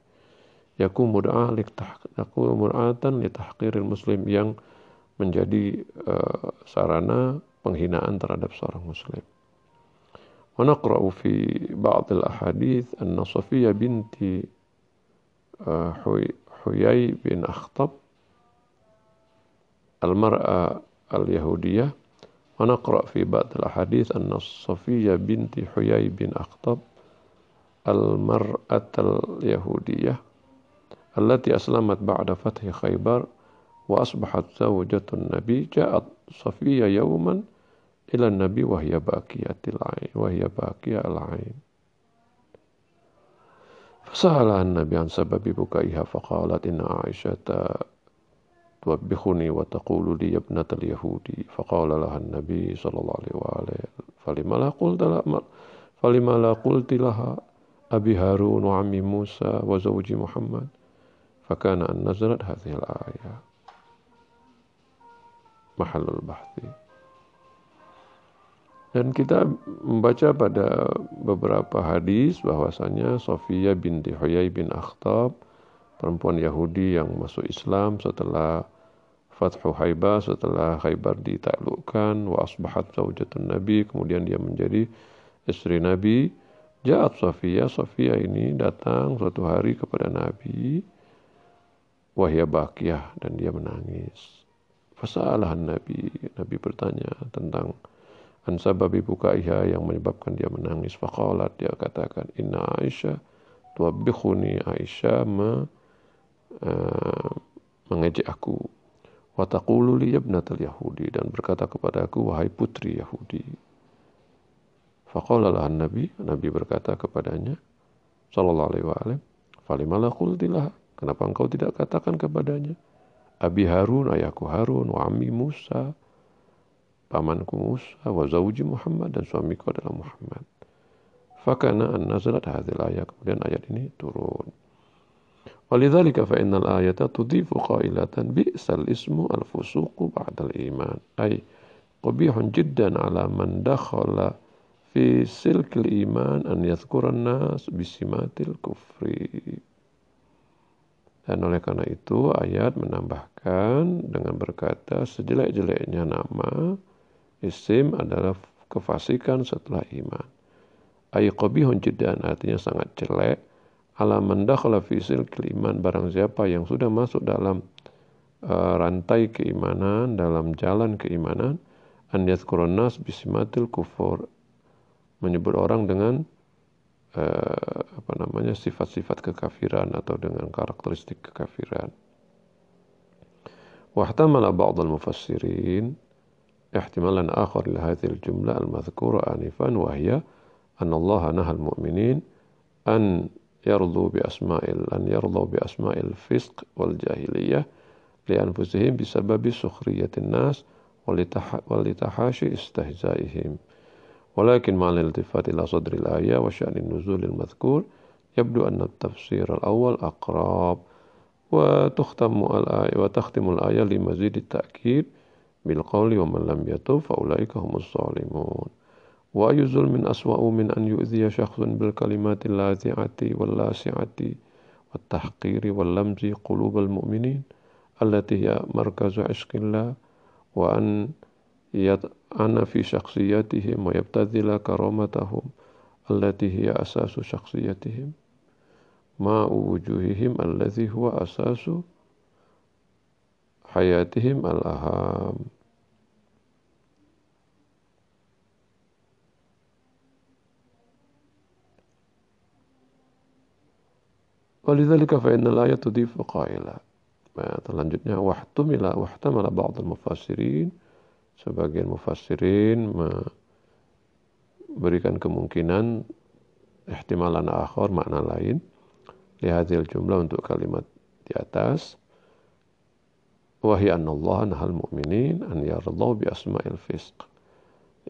Yaku mud'ah yaku mud'atan li tahqiril muslim yang menjadi uh, sarana penghinaan terhadap seorang muslim. ونقرأ في بعض الأحاديث أن صفية بنت حيي بن أخطب المرأة اليهودية. ونقرأ في بعض الأحاديث أن صفية بنت حيي بن أخطب المرأة اليهودية التي أسلمت بعد فتح خيبر وأصبحت زوجة النبي. جاءت صفية يوما إلى النبي وهي باكية العين وهي باكية العين. فسألها النبي عن سبب بكائها فقالت إن عائشة توبخني وتقول لي يا ابنة اليهودي فقال لها النبي صلى الله عليه وآله فلما لا قلت لها فلما لا قلت لها أبي هارون وعمي موسى وزوجي محمد؟ فكان أن نزلت هذه الآية. محل البحث. Dan kita membaca pada beberapa hadis bahwasanya Sofia binti Huyai bin Akhtab, perempuan Yahudi yang masuk Islam setelah Fathu Haibah, setelah Khaybar ditaklukkan, wa asbahat zawjatun Nabi, kemudian dia menjadi istri Nabi. Ja'at Sofia, Sofia ini datang suatu hari kepada Nabi, wahya bakiyah, dan dia menangis. Fasalah Nabi, Nabi bertanya tentang an sababi bukaiha yang menyebabkan dia menangis. Faqalat dia katakan inna Aisyah tuwabbikhuni Aisyah me, uh, mengejek aku. Wa taqulu li ibnatal yahudi dan berkata kepada aku wahai putri Yahudi. Faqala lahan nabi nabi berkata kepadanya sallallahu alaihi wasallam falimala qultilah kenapa engkau tidak katakan kepadanya Abi Harun ayahku Harun wa ammi Musa pamanku Musa wa zawji Muhammad dan suamiku adalah Muhammad. Fakana an nazalat hadhil ayat. Kemudian ayat ini turun. Walidzalika fa innal ayata tudhifu qailatan bi'sal ismu al-fusuqu ba'dal iman. Ay qabihun jiddan ala man dakhala fi silkil iman an yadhkuran nas bisimatil kufri. Dan oleh karena itu ayat menambahkan dengan berkata sejelek-jeleknya nama Isim adalah kefasikan setelah iman. Ayqabihun jiddan artinya sangat jelek. Ala mendakhala fisil keiman barang siapa yang sudah masuk dalam uh, rantai keimanan, dalam jalan keimanan, an yadhkurun nas bisimatil kufur. Menyebut orang dengan uh, apa namanya sifat-sifat kekafiran atau dengan karakteristik kekafiran. Wahtamala ba'd al-mufassirin احتمالا آخر لهذه الجملة المذكورة آنفا وهي أن الله نهى المؤمنين أن يرضوا بأسماء أن يرضوا بأسماء الفسق والجاهلية لأنفسهم بسبب سخرية الناس ولتحاشي استهزائهم. ولكن مع الالتفات إلى صدر الآية وشأن النزول المذكور يبدو أن التفسير الأول أقرب وتختم الآية وتختم الآية لمزيد التأكيد بالقول ومن لم يتوب فأولئك هم الظالمون. وأي ظلم أسوأ من أن يؤذي شخص بالكلمات اللاذعة واللاسعة والتحقير واللمز قلوب المؤمنين التي هي مركز عشق الله وأن يطعن في شخصيتهم ويبتذل كرامتهم التي هي أساس شخصيتهم. مع وجوههم الذي هو أساس حياتهم الأهم. Walidhalika fa inna la yatudifu qaila. Nah, selanjutnya wahtumila wahtamala ba'dul mufassirin. Sebagian mufassirin memberikan kemungkinan ihtimalan akhor makna lain lihatil jumlah untuk kalimat di atas. Wahai Allah nahal mu'minin an yarallahu bi asma'il fisq.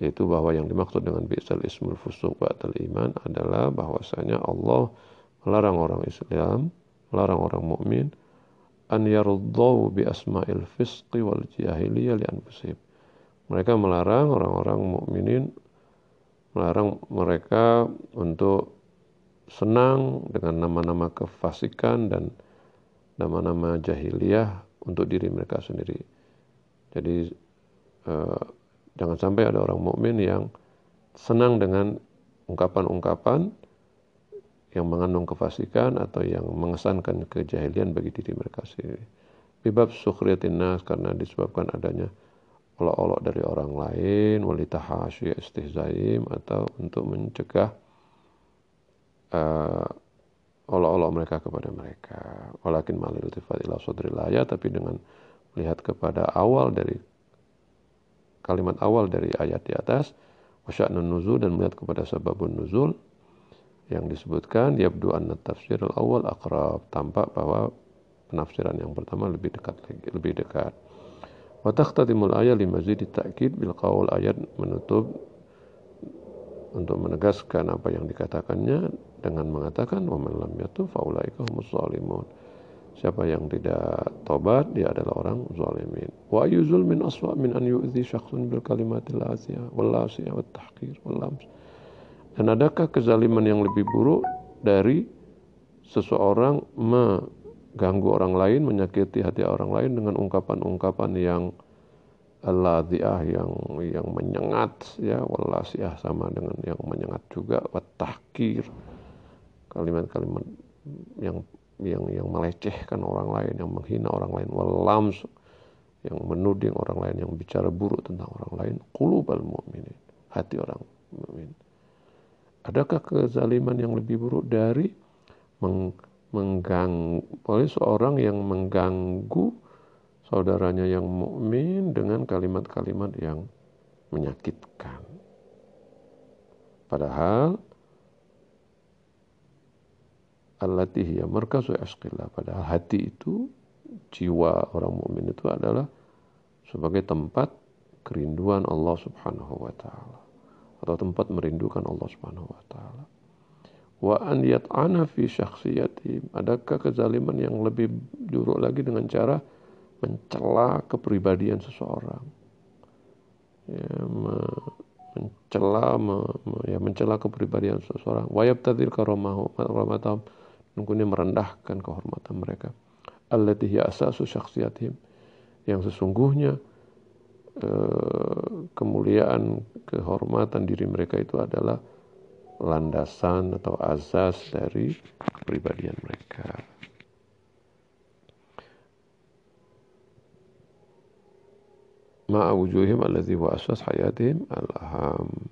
Yaitu bahwa yang dimaksud dengan bi'sal ismul fusuq ba'dal iman adalah bahwasanya Allah melarang orang Islam melarang orang mukmin an yardau bi asma'il fisqi wal jahiliyah li anfusihim. Mereka melarang orang-orang mukminin melarang mereka untuk senang dengan nama-nama kefasikan dan nama-nama jahiliyah untuk diri mereka sendiri. Jadi eh, jangan sampai ada orang mukmin yang senang dengan ungkapan-ungkapan yang mengandung kefasikan atau yang mengesankan kejahilian bagi diri mereka sendiri. Bibab sukhriyatin nas karena disebabkan adanya olok-olok dari orang lain, walitahashi istihzaim atau untuk mencegah uh, olok-olok mereka kepada mereka. Walakin malil tifat ila sodrilaya tapi dengan melihat kepada awal dari kalimat awal dari ayat di atas wasya'nun nuzul dan melihat kepada sababun nuzul yang disebutkan yabdu anna tafsir al-awwal akrab tampak bahwa penafsiran yang pertama lebih dekat lebih dekat. Wa takhtatimul ayat limazid ta'kid bil qaul ayat menutup untuk menegaskan apa yang dikatakannya dengan mengatakan wa man lam yatub faulaika humus zalimun. Siapa yang tidak tobat dia adalah orang zalimin. Wa yuzul min aswa min an yu'dhi syakhsun bil kalimatil asiyah wal asiyah wat tahqir wal dan adakah kezaliman yang lebih buruk dari seseorang mengganggu orang lain, menyakiti hati orang lain dengan ungkapan-ungkapan yang ladhiah yang yang menyengat ya? Walasiah sama dengan yang menyengat juga. Watahkir kalimat-kalimat yang yang yang melecehkan orang lain yang menghina orang lain. Walams yang menuding orang lain yang bicara buruk tentang orang lain. Qulubal mu'minin. Hati orang mukmin Adakah kezaliman yang lebih buruk dari meng, mengganggu oleh seorang yang mengganggu saudaranya yang mukmin dengan kalimat-kalimat yang menyakitkan. Padahal allati hiya markazu asqillah. Padahal hati itu jiwa orang mukmin itu adalah sebagai tempat kerinduan Allah Subhanahu wa taala atau tempat merindukan Allah Subhanahu wa taala. Wa an yat'ana fi syakhsiyati. Adakah kezaliman yang lebih buruk lagi dengan cara mencela kepribadian seseorang? Ya, me, mencela me, ya mencela kepribadian seseorang. Wa yabtadil karamahu karamatan kemudian merendahkan kehormatan mereka. Allati hiya asasu syakhsiyatihim. Yang sesungguhnya kemuliaan, kehormatan diri mereka itu adalah landasan atau asas dari kepribadian mereka. Ma'a wujuhim alladhi wa asas al-aham.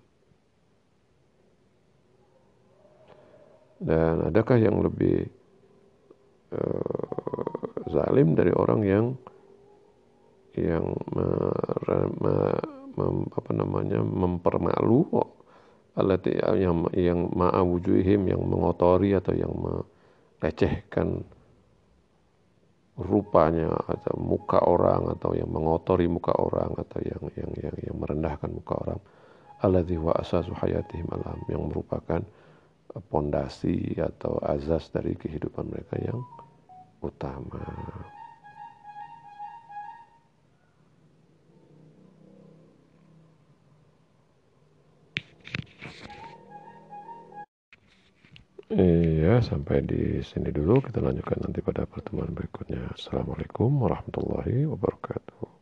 Dan adakah yang lebih uh, zalim dari orang yang yang me, me, mem, apa namanya mempermalu alati yang yang ma'awujuhim yang mengotori atau yang melecehkan rupanya atau muka orang atau yang mengotori muka orang atau yang yang yang, yang merendahkan muka orang alladzi wa asasu hayatihim alam yang merupakan pondasi atau azas dari kehidupan mereka yang utama. Iya, sampai di sini dulu. Kita lanjutkan nanti pada pertemuan berikutnya. Assalamualaikum warahmatullahi wabarakatuh.